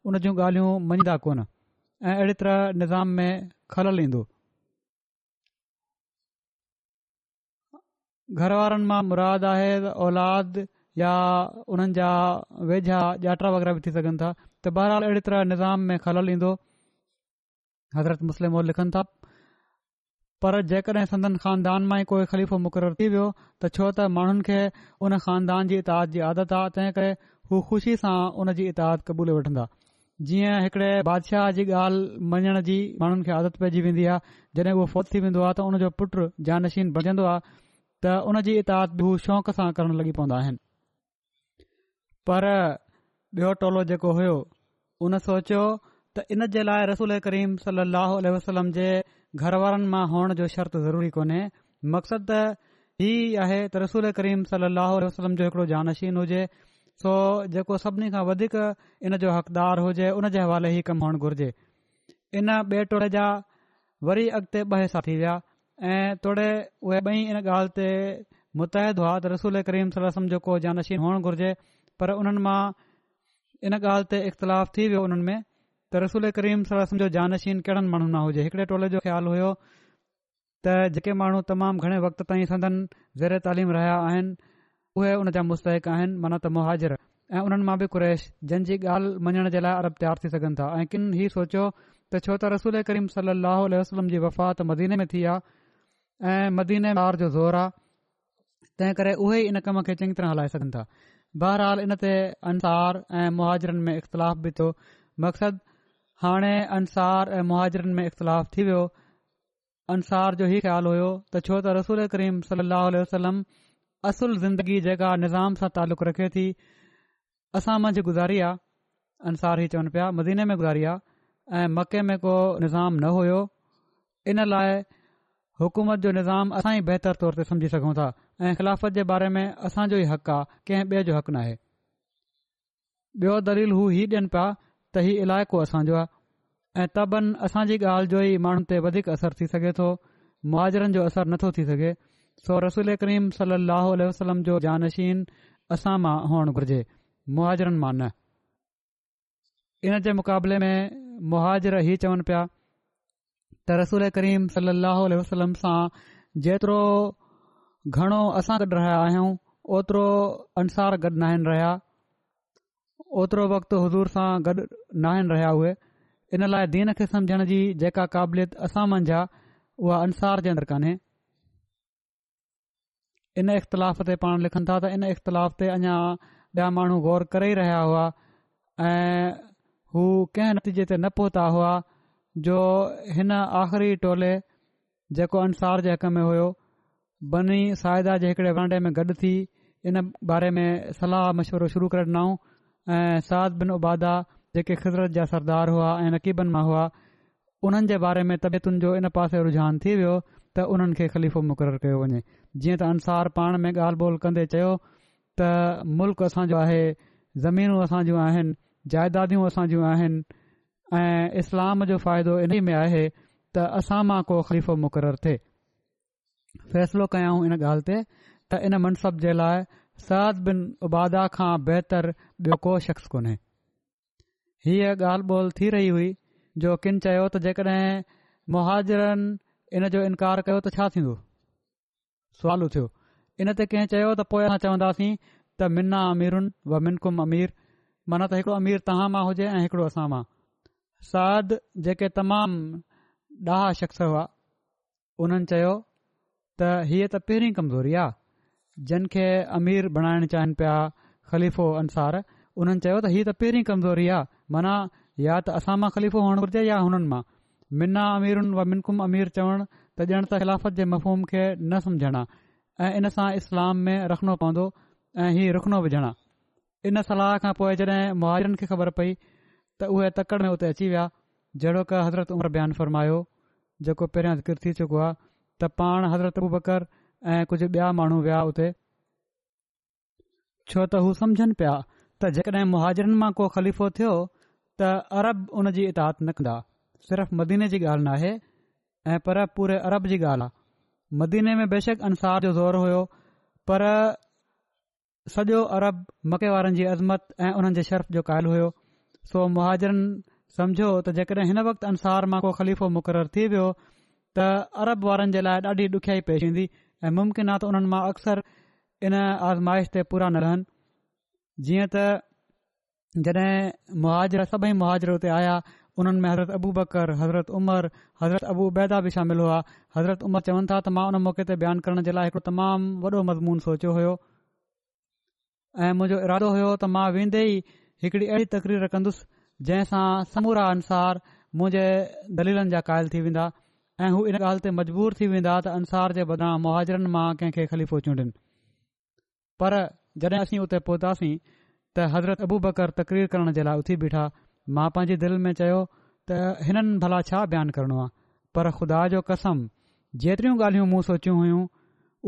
उन जूं ॻाल्हियूं मञींदा कोन ऐं अहिड़ी तरह निज़ाम में खलल ईंदो घर वारनि मां आहे त औलाद या उन्हनि जा वेझा ॼाटा वग़ैरह बि थी सघनि था त बहरहाल अहिड़ी तरह निज़ाम में खलल ईंदो हज़रत मुस्लिम लिखनि था पर जेकॾहिं संदन खानदान मां ई कोई ख़लीफ़ो मुक़ररु थी वियो त छो त माण्हुनि खे उन ख़ानदान जी इताद जी आदत आहे तंहिं करे हू ख़ुशी सां उन जी इताद क़बूले वठन्दा जीअं हिकड़े बादशाह जी ॻाल्हि मञण जी माण्हुनि खे आदत पइजी वेंदी आहे जॾहिं उहो फोत थी वेंदो आहे त हुन जो पुटु जानशीन बजन्दो आहे त उन जी इताद बि हू शौक़ सां करण लॻी पवंदा आहिनि पर ॿियो टोलो जेको हुयो उन सोचियो त इन जे लाइ रसूल करीम सल ए वसलम जे घर वारनि मां हुअण जो शर्त ज़रूरी कोन्हे मक़सदु त इहा आहे त रसूल करीम सल ओसलम जो हिकिड़ो जानशीन हुजे सो जेको सभिनी खां वधीक इन जो हक़दारु हुजे उन जे हवाले ई कमु हुअणु घुरिजे इन ॿिए टोले जा वरी अॻिते ॿ हिसा थी विया ऐं तोड़े उहे ॿई इन ॻाल्हि ते मुताद हुआ त रसूल करीम सलम जो को जानशीन हुअणु घुरिजे पर उन्हनि मां इन ॻाल्हि ते इख़्तिलाफ़ थी वियो उन्हनि में त रसूल करीम सलम जो जानशीन कहिड़नि माण्हुनि मां हुजे हिकड़े टोले जो ख़्यालु होयो त जेके माण्हू तमामु घणे वक़्त ताईं थधनि ज़ेर तालीम रहिया आहिनि उहे हुन जा मुस्तैक आहिनि माना त मुहाजिर ऐं उन्हनि मां बि कुरैश जंहिं ॻाल्हि मञण जे लाइ अरब तयार थी सघनि था ऐं किन ही सोचियो त छो त रसूल करीम सलाह वसलम जी वफ़ात मदीने में थी आहे ऐं मदीने जो ज़ोर आहे तंहिं करे उहे इन कम खे चङी तरह हलाए सघनि था बहरहाल इन ते अंसार ऐं मुहाजरनि में इख़्तिलाफ़ बि थियो मक़सदु हाणे अंसार ऐं मुहाजरनि में इख़्तिलाफ़ु थी वियो अंसार जो ई ख़्यालु होयो त छो त रसूल करीम सलाह वसलम असुल ज़िंदगी जेका निज़ाम सां तालुक़ु रखे थी असां मंझ गुज़ारी अंसार ई चवनि पिया मदीने में गुज़ारी आहे ऐं मके में को निज़ाम न हुयो इन लाइ हुकूमत जो निज़ाम असां ई बहितर तौर ते समुझी सघूं था ऐं ख़िलाफ़त जे बारे में असांजो ई हक़ आहे कंहिं ॿिए जो हक़ नाहे ॿियो दलील हू इन पिया त हीउ इलाइक़ो असांजो आहे ऐं तबनि असांजी ॻाल्हि जो ई माण्हुनि ते वधीक असरु थी सघे थो मुआजरनि जो असरु नथो थी सघे सो रसूल करीम सल असलम जो जानशीन असां मां हुअणु घुर्जे मुआरनि मां न इन जे मुक़ाबले में मुआर ई चवनि पिया त रसूल करीम सली वसलम सां जेतिरो घणो असां गॾु रहिया आहियूं ओतिरो अंसार गॾु न आहिनि रहिया ओतिरो वक़्तु हज़ूर सां गॾु न आहिनि रहिया उहे इन लाइ दीन खे समुझण जी जेका क़ाबिलियत असां मंझि उहा अंसार जे अंदरि कान्हे इन इख़्तिलाफ़ ते पाण लिखनि था त इन इख़्तिलाफ़ ते अञा ॿिया माण्हू ग़ौर करे ई रहिया हुआ ऐं हू कंहिं नतीजे ते न पहुता हुआ जो हिन आख़िरी टोले जेको अंसार जे हक़ में हुयो बनी साइदा जे हिकिड़े वांडे में गॾु थी इन बारे में सलाह मशवरो शुरू करे ॾिनऊं ऐं साद बिन उबादा जेके ख़ुदरत जा सरदार हुआ ऐं नक़ीबनि मां हुआ उन्हनि जे बारे में तबियतुनि जो इन पासे रुझान थी वियो त उन्हनि खे ख़लीफ़ो मुक़ररु कयो वञे जीअं त अंसार पाण में ॻाल्हि ॿोल कंदे चयो त मुल्क असांजो आहे ज़मीनूं असां जूं आहिनि जाइदादूं असांजूं आहिनि ऐं इस्लाम जो फ़ाइदो इन में आहे त असां मां को ख़लीफ़ो मुक़रर थिए फ़ैसिलो कयाऊं इन ॻाल्हि ते त इन मनसब जे लाइ सद बिन उबादा खां बहितर ॿियो को शख़्स कोन्हे हीअ ॻाल्हि ॿोल थी रही हुई जो किन चयो त जेकॾहिं मुहाजरनि इन जो इनकार कयो त छा थींदो सुवालू थियो इन ते कंहिं चयो त पोया चवंदासीं त मिना अमीरुनि अमीर माना त अमीर तव्हां मां हुजे ऐं हिकिड़ो असां मां साद जेके तमामु ॾाह शख़्स हुआ उन्हनि चयो त हीअ त पहिरीं कमज़ोरी आहे जिन खे अमीर बणाइण चाहिनि पिया ख़लीफ़ो अंसार उन्हनि चयो त हीअ त पहिरीं कमज़ोरी आहे माना या त असां मां ख़लीफ़ो हुअणु घुर्जे या हुननि मां मिना अमीरुनि मिनकुम अमीर चवण त ॼण त ख़िलाफ़त जे मफ़ूम खे न सम्झणा ऐं इन सां इस्लाम में रखणो पवंदो ऐं हीउ रुखणो विझणा इन सलाह खां पोइ जॾहिं मुआवरियुनि खे ख़बर पई त उहे तकड़ि में उते अची विया जहिड़ो की हज़रत उमिरि बयान फरमायो जेको पहिरियां ज़िकिर थी चुको आहे त पाण हज़रत अबूबकर ऐं कुझु ॿिया माण्हू विया उते छो त हू समुझनि पिया त जेकॾहिं मुहाजरनि मां को ख़लीफ़ो थियो त अरब उन जी इताद न कंदा सिर्फ़ु मदीने जी ॻाल्हि नाहे ऐं पर पूरे अरब जी ॻाल्हि आहे मदीने में बेशक अंसार जो दौर हुयो पर सॼो अरब मके वारनि जी अज़मत ऐं उन्हनि जे शर्फ़ जो हुयो सो मुहाजरनि समझो त जेकॾहिं हिन वक़्तु अंसार मां को ख़लीफ़ो मुक़रर थी वियो त अरब वारनि जे लाइ ॾाढी ॾुखियाई पेश ईंदी ऐं मुमकिन आहे त उन्हनि मां अक्सर इन आज़माइश ते पूरा न रहनि जीअं त जॾहिं मुहाजर सभई मुहाजर हुते आया उन्हनि में हज़रत अबू बकर हज़रत उमर हज़रत अबू बैदा बि शामिल हुआ हज़रत उमर चवनि था त मां उन मौक़े ते बयानु करण जे लाइ हिकिड़ो तमामु वॾो मज़मून सोचियो हुयो ऐं मुंहिंजो इरादो हुयो त मां वेंदे ई हिकड़ी अहिड़ी तकरीर रखंदुसि जंहिंसां समूरा अंसार मुंहिंजे दलीलनि जा क़ाइल थी वेंदा ऐं हू इन ॻाल्हि ते मजबूर थी वेंदा त अंसार जे बदिरां मुहाजरनि मां कंहिंखे ख़लीफ़ो चूं पर जॾहिं असीं उते पहुतासीं त हज़रत अबू बकर तक़रीर करण जे लाइ उथी बीठा मां पंहिंजी दिलि में चयो त हिननि भला छा बयानु करणो आहे पर ख़ुदा जो कसम जेतिरियूं ॻाल्हियूं मूं सोचियूं हुइयूं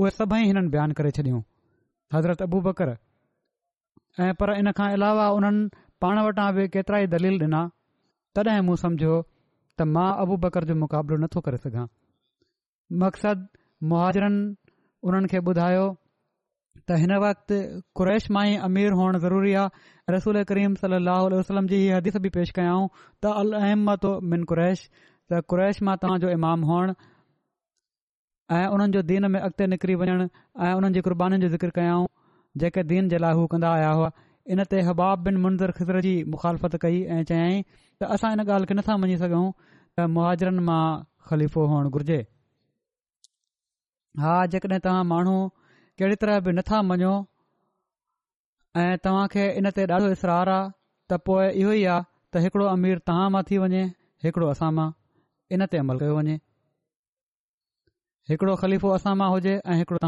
उहे सभई हिननि बयानु करे छॾियूं हज़रत अबू बकर ऐं पर इन खां अलावा उन्हनि पाण वटां बि केतिरा ई दलील ॾिना तॾहिं मूं सम्झो त मां अबू बकर जो मुक़ाबिलो नथो करे सघां मक़सदु मुहाजरनि उन्हनि खे ॿुधायो त हिन वक़्ति क़ुरैश मां ई अमीर हुअण ज़रूरी आहे रसूल करीम सली असलम जी हदीस बि पेश कयाऊं त अल अहमत मिन कुरैश त क़रैश मां तव्हांजो इमाम हुअणु ऐं उन्हनि जो दीन में अॻिते निकिरी वञणु ऐं उन्हनि जी क़ुर्बानी जो ज़िक्र कयाऊं जेके दीन जे लाइ हू कंदा आया हुआ इन ते हबाब बिन मुंज़र ख़िज़र जी मुखालफ़त कई ऐं चयाईं त असां इन ॻाल्हि खे नथा मञी सघूं त मुआरनि मां ख़लीफ़ो हुअणु घुर्जे हा जेकॾहिं तव्हां माण्हू कहिड़ी तरह बि नथा मञो ऐं तव्हां खे इन ते ॾाढो इसरार आहे त पोइ इहो ई आहे त हिकिड़ो अमीर तव्हां मां थी वञे हिकिड़ो असां मां इन ते अमल कयो वञे हिकिड़ो ख़लीफ़ो असां मां हुजे ऐं हिकिड़ो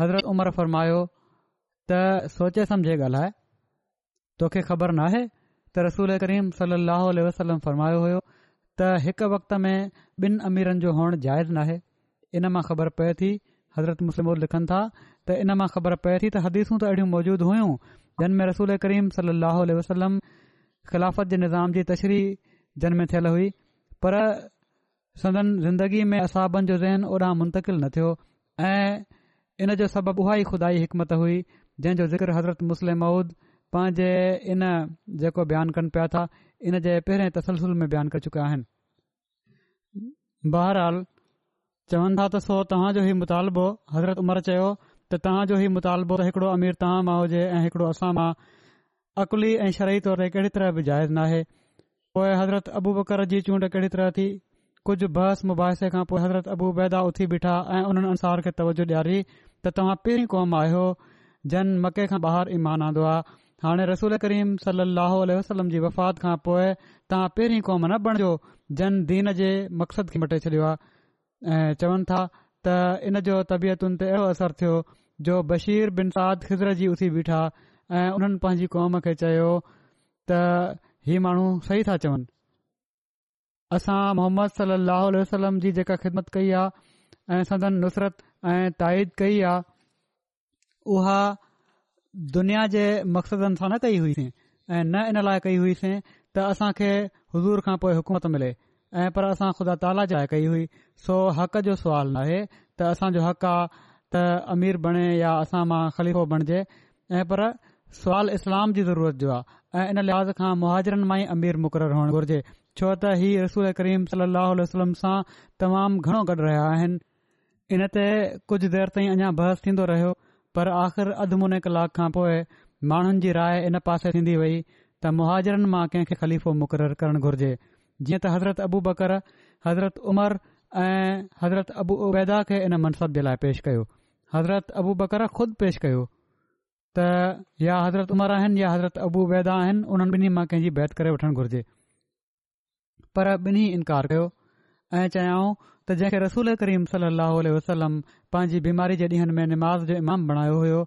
हज़रत उमर फ़र्मायो त सोचे समुझे ॻाल्हाए तोखे ख़बर नाहे त रसूल करीम सहल वसलम फ़रमायो हुयो त हिकु वक़्त में ॿिन अमीरनि जो हुअण जाइज़ नाहे इन मां ख़बर पए थी हज़रत मुस्लिम लिखनि था त इन मां ख़बर पवे थी त हदीसूं त अहिड़ियूं मौजूदु हुयूं जिन में रसूल करीम सल ो वसलम ख़िलाफ़त जे निज़ाम जी तशरी जन में थियल हुई पर सदन ज़िंदगी में असाबनि जो ज़हन ओॾां मुंतकिल न थियो ऐं इन जो सबब उहा ई खुदााई हिकमत हुई जंहिंजो ज़िक्र हज़रत मुस्लिम माउद पंहिंजे इन जेको बयानु कनि पिया था इन जे पहिरें तसलसुल में बयानु करे चुकिया आहिनि बहरहाल चवनि था त सो तव्हां ई मुतालबो हज़रत उमर चयो त तव्हां ई मुतालबो हिकिड़ो अमीर तव्हां मां हुजे ऐं हिकिड़ो असां मां अकली ऐं शरई तौर ते कहिड़ी तरह बि जाइज़ न पोइ हज़रत अबू बकर जी चूंड कहिड़ी तरह थी कुझु बहस मुबहसे खां पोइ हज़रत अबू बेदा उथी बीठा ऐं उन्हनि अंसार खे तवजो ॾियारी त तव्हां पहिरीं क़ौम आहियो जन मके खां ॿाहिरि ईमान आंदो आहे हाणे रसूल करीम सल वसलम जी वफ़ात खां पोइ तव्हां पहिरीं क़ौम न बणिजो जन दीन जे मक़सद खे मटे छॾियो आहे ऐं चवनि था त इन जो तबीअतुनि ते अहिड़ो असरु थियो जो बशीर बिन साद खिज़र जी उथी बीठा ऐं उन्हनि पंहिंजी कौम खे चयो त ही माण्हू सही था चवनि असां मोहम्मद सल लो आलह वसलम जी जेका ख़िदमत कई आहे ऐं सदन नुसरत ऐं ताइद कई आहे उहा दुनिया जे मक़सदनि सां न कई हुईसीं ऐं न इन लाइ कई हुईसीं त असां खे हज़ूर खां पोए हुकूमत मिले ऐ पर असां ख़ुदा ताला जाए कई हुई सो हक़ जो सुवाल सवाल नाहे त असांजो हक़ आहे त अमीर बणे या असां मां ख़लीफ़ो बणिजे ऐं पर सुवाल इस्लाम जी ज़रूरत जो आहे ऐं इन लिहाज़ खां मुहाजिरनि मां ई अमीर मुक़ररु हुअणु घुर्जे छो त ही रसूल करीम सली लाहु आसलम सां तमामु घणो गॾु रहिया आहिनि इन ते कुझु देर ताईं अञा बहस थींदो रहियो पर आख़िर अधु मुने कलाक खां पोइ माण्हुनि जी राय इन पासे थींदी वई त मुहाजरनि मां कंहिंखे ख़लीफ़ो मुक़ररु करणु घुर्जे जीअं त हज़रत अबू बकर हज़रत उमर ऐं हज़रत अबू उबैदा खे इन मनसब जे लाइ पेश कयो हज़रत अबू बकर ख़ुदि पेश कयो त या हज़रत उमर आहिनि या हज़रत अबू उबैदा आहिनि उन्हनि ॿिन्ही मां कंहिंजी बैत करे वठणु घुर्जे पर ॿिन्ही इनकार कयो ऐं चयाऊं त जंहिंखे रसूल करीम सली वसलम पंहिंजी बीमारी जे ॾींहंनि में निमाज़ जो इमाम बणायो होयो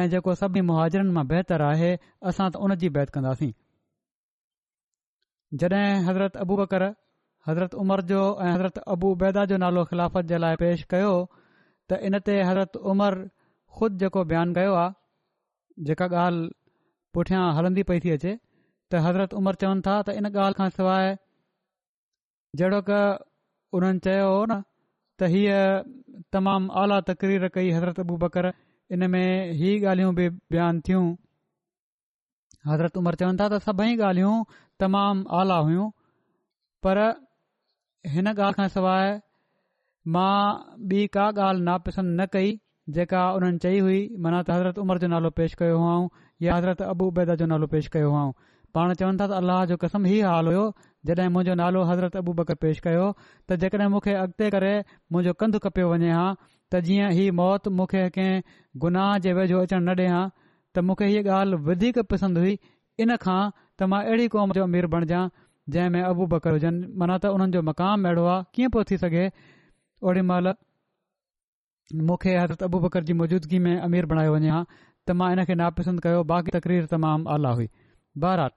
ऐं जेको सभिनी मुहाजरनि मां बहितरु आहे असां त उन जी बैत कंदासीं जॾहिं हज़रत अबू बकर हज़रत उमर जो ऐं हज़रत अबूबे जो नालो ख़िलाफ़त जे लाइ पेश कयो त इन ते हज़रत उमर ख़ुदि जेको बयानु कयो आहे जेका ॻाल्हि पुठियां हलंदी पई थी अचे त हज़रत उमर चवनि था त इन ॻाल्हि खां सवाइ जेड़ो उन्हनि चयो न त हीअ तमामु आला तकरीर कई हज़रत अबू बकर इन में हीअ ॻाल्हियूं बि बयानु थियूं हज़रत उमर चवनि था त सभई ॻाल्हियूं तमामु आला हुयूं पर हिन ॻाल्हि खां सवाइ मां ॿी का ॻाल्हि नापसंद न कई जेका उन्हनि चई हुई माना त हज़रत उमिरि जो नालो पेश कयो हुआ या हज़रत अबूबैदा जो नालो पेश कयो हुउं पाण चवनि था त अलाह जो कसम ई हाल हुयो जॾहिं मुंहिंजो नालो हज़रत अबू बकर पेश कयो त जेकॾहिं मूंखे अॻिते करे मुंहिंजो कंधु कपियो वञे हा त जीअं हीउ मौत मूंखे कंहिं गुनाह जे वेझो अचण न ॾिए हा त मूंखे हीअ ॻाल्हि वधीक पसंदि हुई इन खां त मां अहिड़ी क़ौम जो अमीर बणिजां जंहिं में अबू बकर हुजनि माना त उन्हनि जो मक़ाम अहिड़ो आहे कीअं पियो थी सघे ओड़ी महिल मूंखे हज़रत अबू बकर जी मौजूदगी में अमीर बणायो वञे हां त मां इन खे नापसंद कयो बाक़ी तकरीर तमामु आला हुई बहरहाल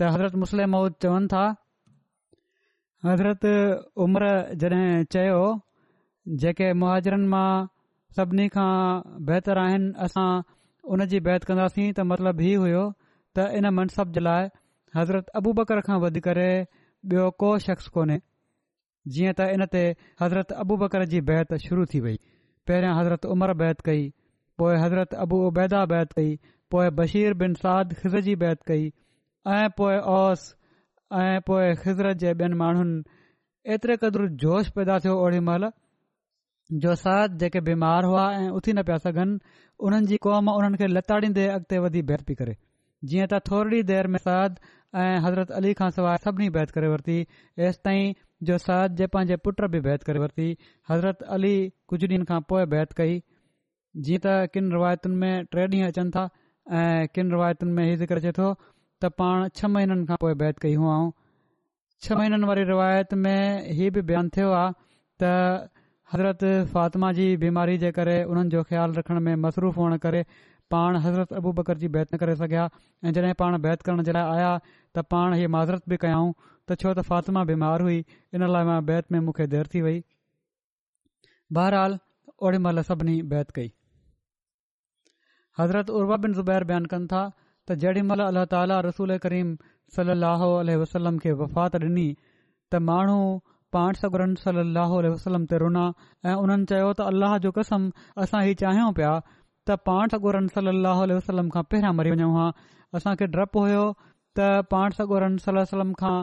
त हज़रत मुस्लिम माउद चवनि था हज़रत उमिरि जॾहिं चयो जेके मुहाजरनि मां सभिनी खां बहितरु आहिनि असां उन जी बैत कंदासीं त मतिलबु हीअ हुयो त इन मनसब जे लाइ हज़रत अबू बकर खां वधी करे ॿियो को शख़्स कोन्हे जीअं त इन ते हज़रत अबू बकर जी बैत शुरू थी वई पहिरियां हज़रत उमर बैत कई पोइ हज़रत अबू उबैदा बैत कई पोइ बशीर बिन साद ख़िज़ जी बैत कई ऐं पोइ ओस ऐं पोइ ख़ुज़रत जे ॿियनि माण्हुनि एतिरे क़दुरु जोश पैदा थियो ओड़ी महिल जो साथ जेके बीमार हुआ ऐं उथी न पिया सघनि उन्हनि जी क़ौम उन्हनि खे लताड़ींदे अॻिते वधी बैत पई करे जीअं त थोरी देर में साद ऐं हज़रत अली खां सवाइ सभिनी बैत करे वरिती ऐसि ताईं जो साद जे पंहिंजे पुट बि बैत करे वरिती हज़रत अली कुझु ॾींहनि खां पोइ बैत कई जीअं त किन में टे ॾींहं अचनि था ऐं किनि रिवायतुनि में ही ज़िक्र अचे थो त पाण छह महीननि खां पोइ बैत कई हुअऊं छह महीननि वारी रिवायत में हीअ बि बयानु थियो आहे त हज़रत फातिमा जी बीमारी जे करे उन्हनि जो ख़्यालु रखण में मसरूफ़ हुअण करे पाण हज़रत अबू बकर जी बैत न करे सघिया ऐं जॾहिं पाण बैत करण जे लाइ आया त पाण ही माज़रत बि कयाऊं त छो त फातिमा बीमार हुई इन लाइ मां बैत में मूंखे देरि थी वई बहरहाल ओड़ी महिल सभिनी बैत कई हज़रत उर्वा बिन ज़ुबैर बयानु कनि था त जेॾीमहिल अलाह ताला रसूल करीम सल अहल वसलम खे वफ़ात ॾिनी त माण्हू पाण सॻोर सल अह वा ऐं उन्हनि चयो त अल जो कसम असां हीउ चाहियूं पिया त पाण सगुरन सल अल खां पहिरियां मरी वञूं हा असांखे डपु हुयो त पाण सगोरन सल खां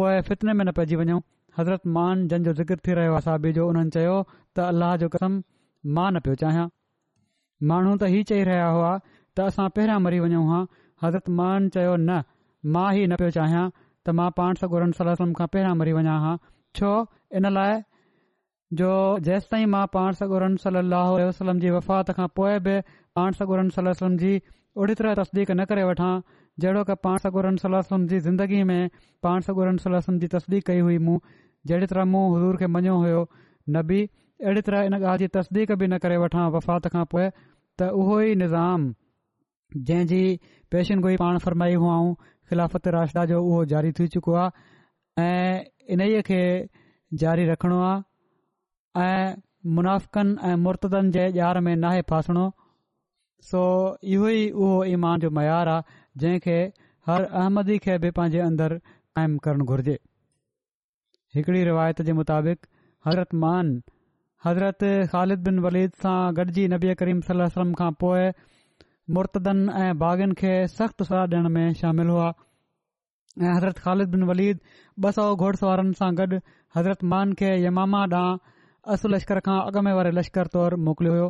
पोइ फितने में न पइजी वञूं हज़रत मान जंहिंजो ज़िकर थी रहियो आहे सादी जो हुननि चयो त अल्हह जो कसम मां न पियो चाहियां माण्हू त ही चई रहिया हुआ त असां पहिरियां मरी वञूं हा हज़रत मान चयो न मां ई न पियो चाहियां त मां पाण सगोरम सलम खां पहिरियां मरी वञा हा छो इन लाइ जो जेसि ताईं मां पाण सरगोरम सलाहु जी वफ़ात खां पोइ बि पाण सगोरमसलम जी ओड़ी तरह तस्दीक़ु न करे वठां जहिड़ो की पाण सगोरमसलम जी ज़िंदगी में पाण सरगोरमसलम जी तस्दीक कई हुई मूं जहिड़ी तरह मूं हज़ूर खे मञियो हुयो न अहिड़ी तरह इन ॻाल्हि जी तस्दीक़ बि न करे वठां वफ़ात खां पोइ त उहो ई निज़ाम जंहिं जी गोई पाण फरमाई हुआ ख़िलाफ़त राशा जो उहो जारी थी चुको आहे ऐं इनई खे जारी रखणो आहे ऐं मुनाफ़क़नि ऐं मुर्तदनि जे यार में नाहे फासणो सो इहो ई उहो ईमान जो मयार आहे जंहिं हर अहमदी खे बि पंहिंजे अंदरि कायम करणु घुर्जे हिकड़ी रिवायत जे मुताबिक़ हज़रत मान हज़रत ख़ालिद बिन वलीद सां गॾिजी नबी करीम सलम खां पोइ मुर्तदन ऐं बाग़नि खे सख़्त सलाह ॾियण में शामिल हुआ ऐं हज़रत ख़ालिद बिन वलीद ॿ सौ घोड़स वारनि सां गॾु हज़रत मान खे यमामा ॾांहुं अस लश्कर खां अॻु में वारे लश्कर तौरु मोकिलियो हो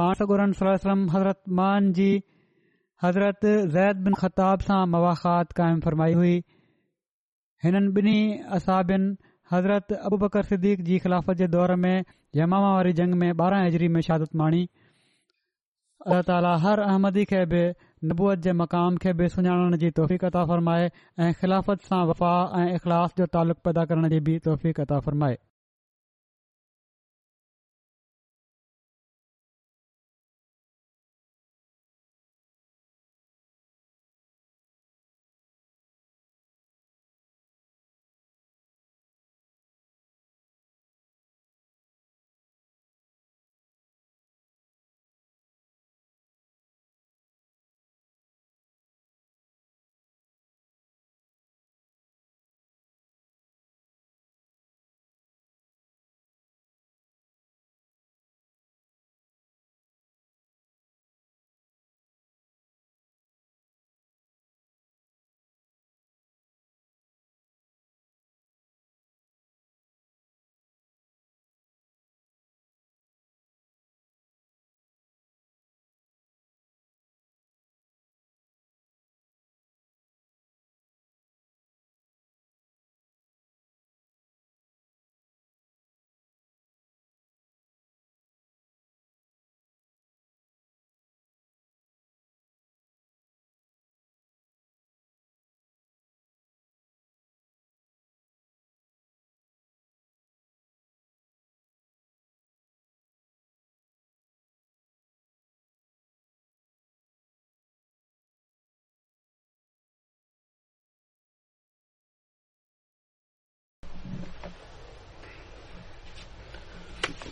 पांसुर सलम हज़रत मान जी हज़रत ज़ैद बिन ख़ताब सां मवाखात क़ फरमाई हुई हिननि बिनी असाबियुनि हज़रत अबू बकर सिद्दीक़ जी ख़िलाफ़त जे दौर में यमामा वारी जंग में ॿारहां हजरी में शहादत माणी अलाह ताला हर अहमदी खे बि नबूअ जे मक़ाम खे बि सुञाणण जी तौफ़ीक़ता फ़रमाए ऐं ख़िलाफ़त सां वफ़ा ऐं इख़लास जो तालुक़ु पैदा करण जी बि तौफ़ीक़ता फ़रमाए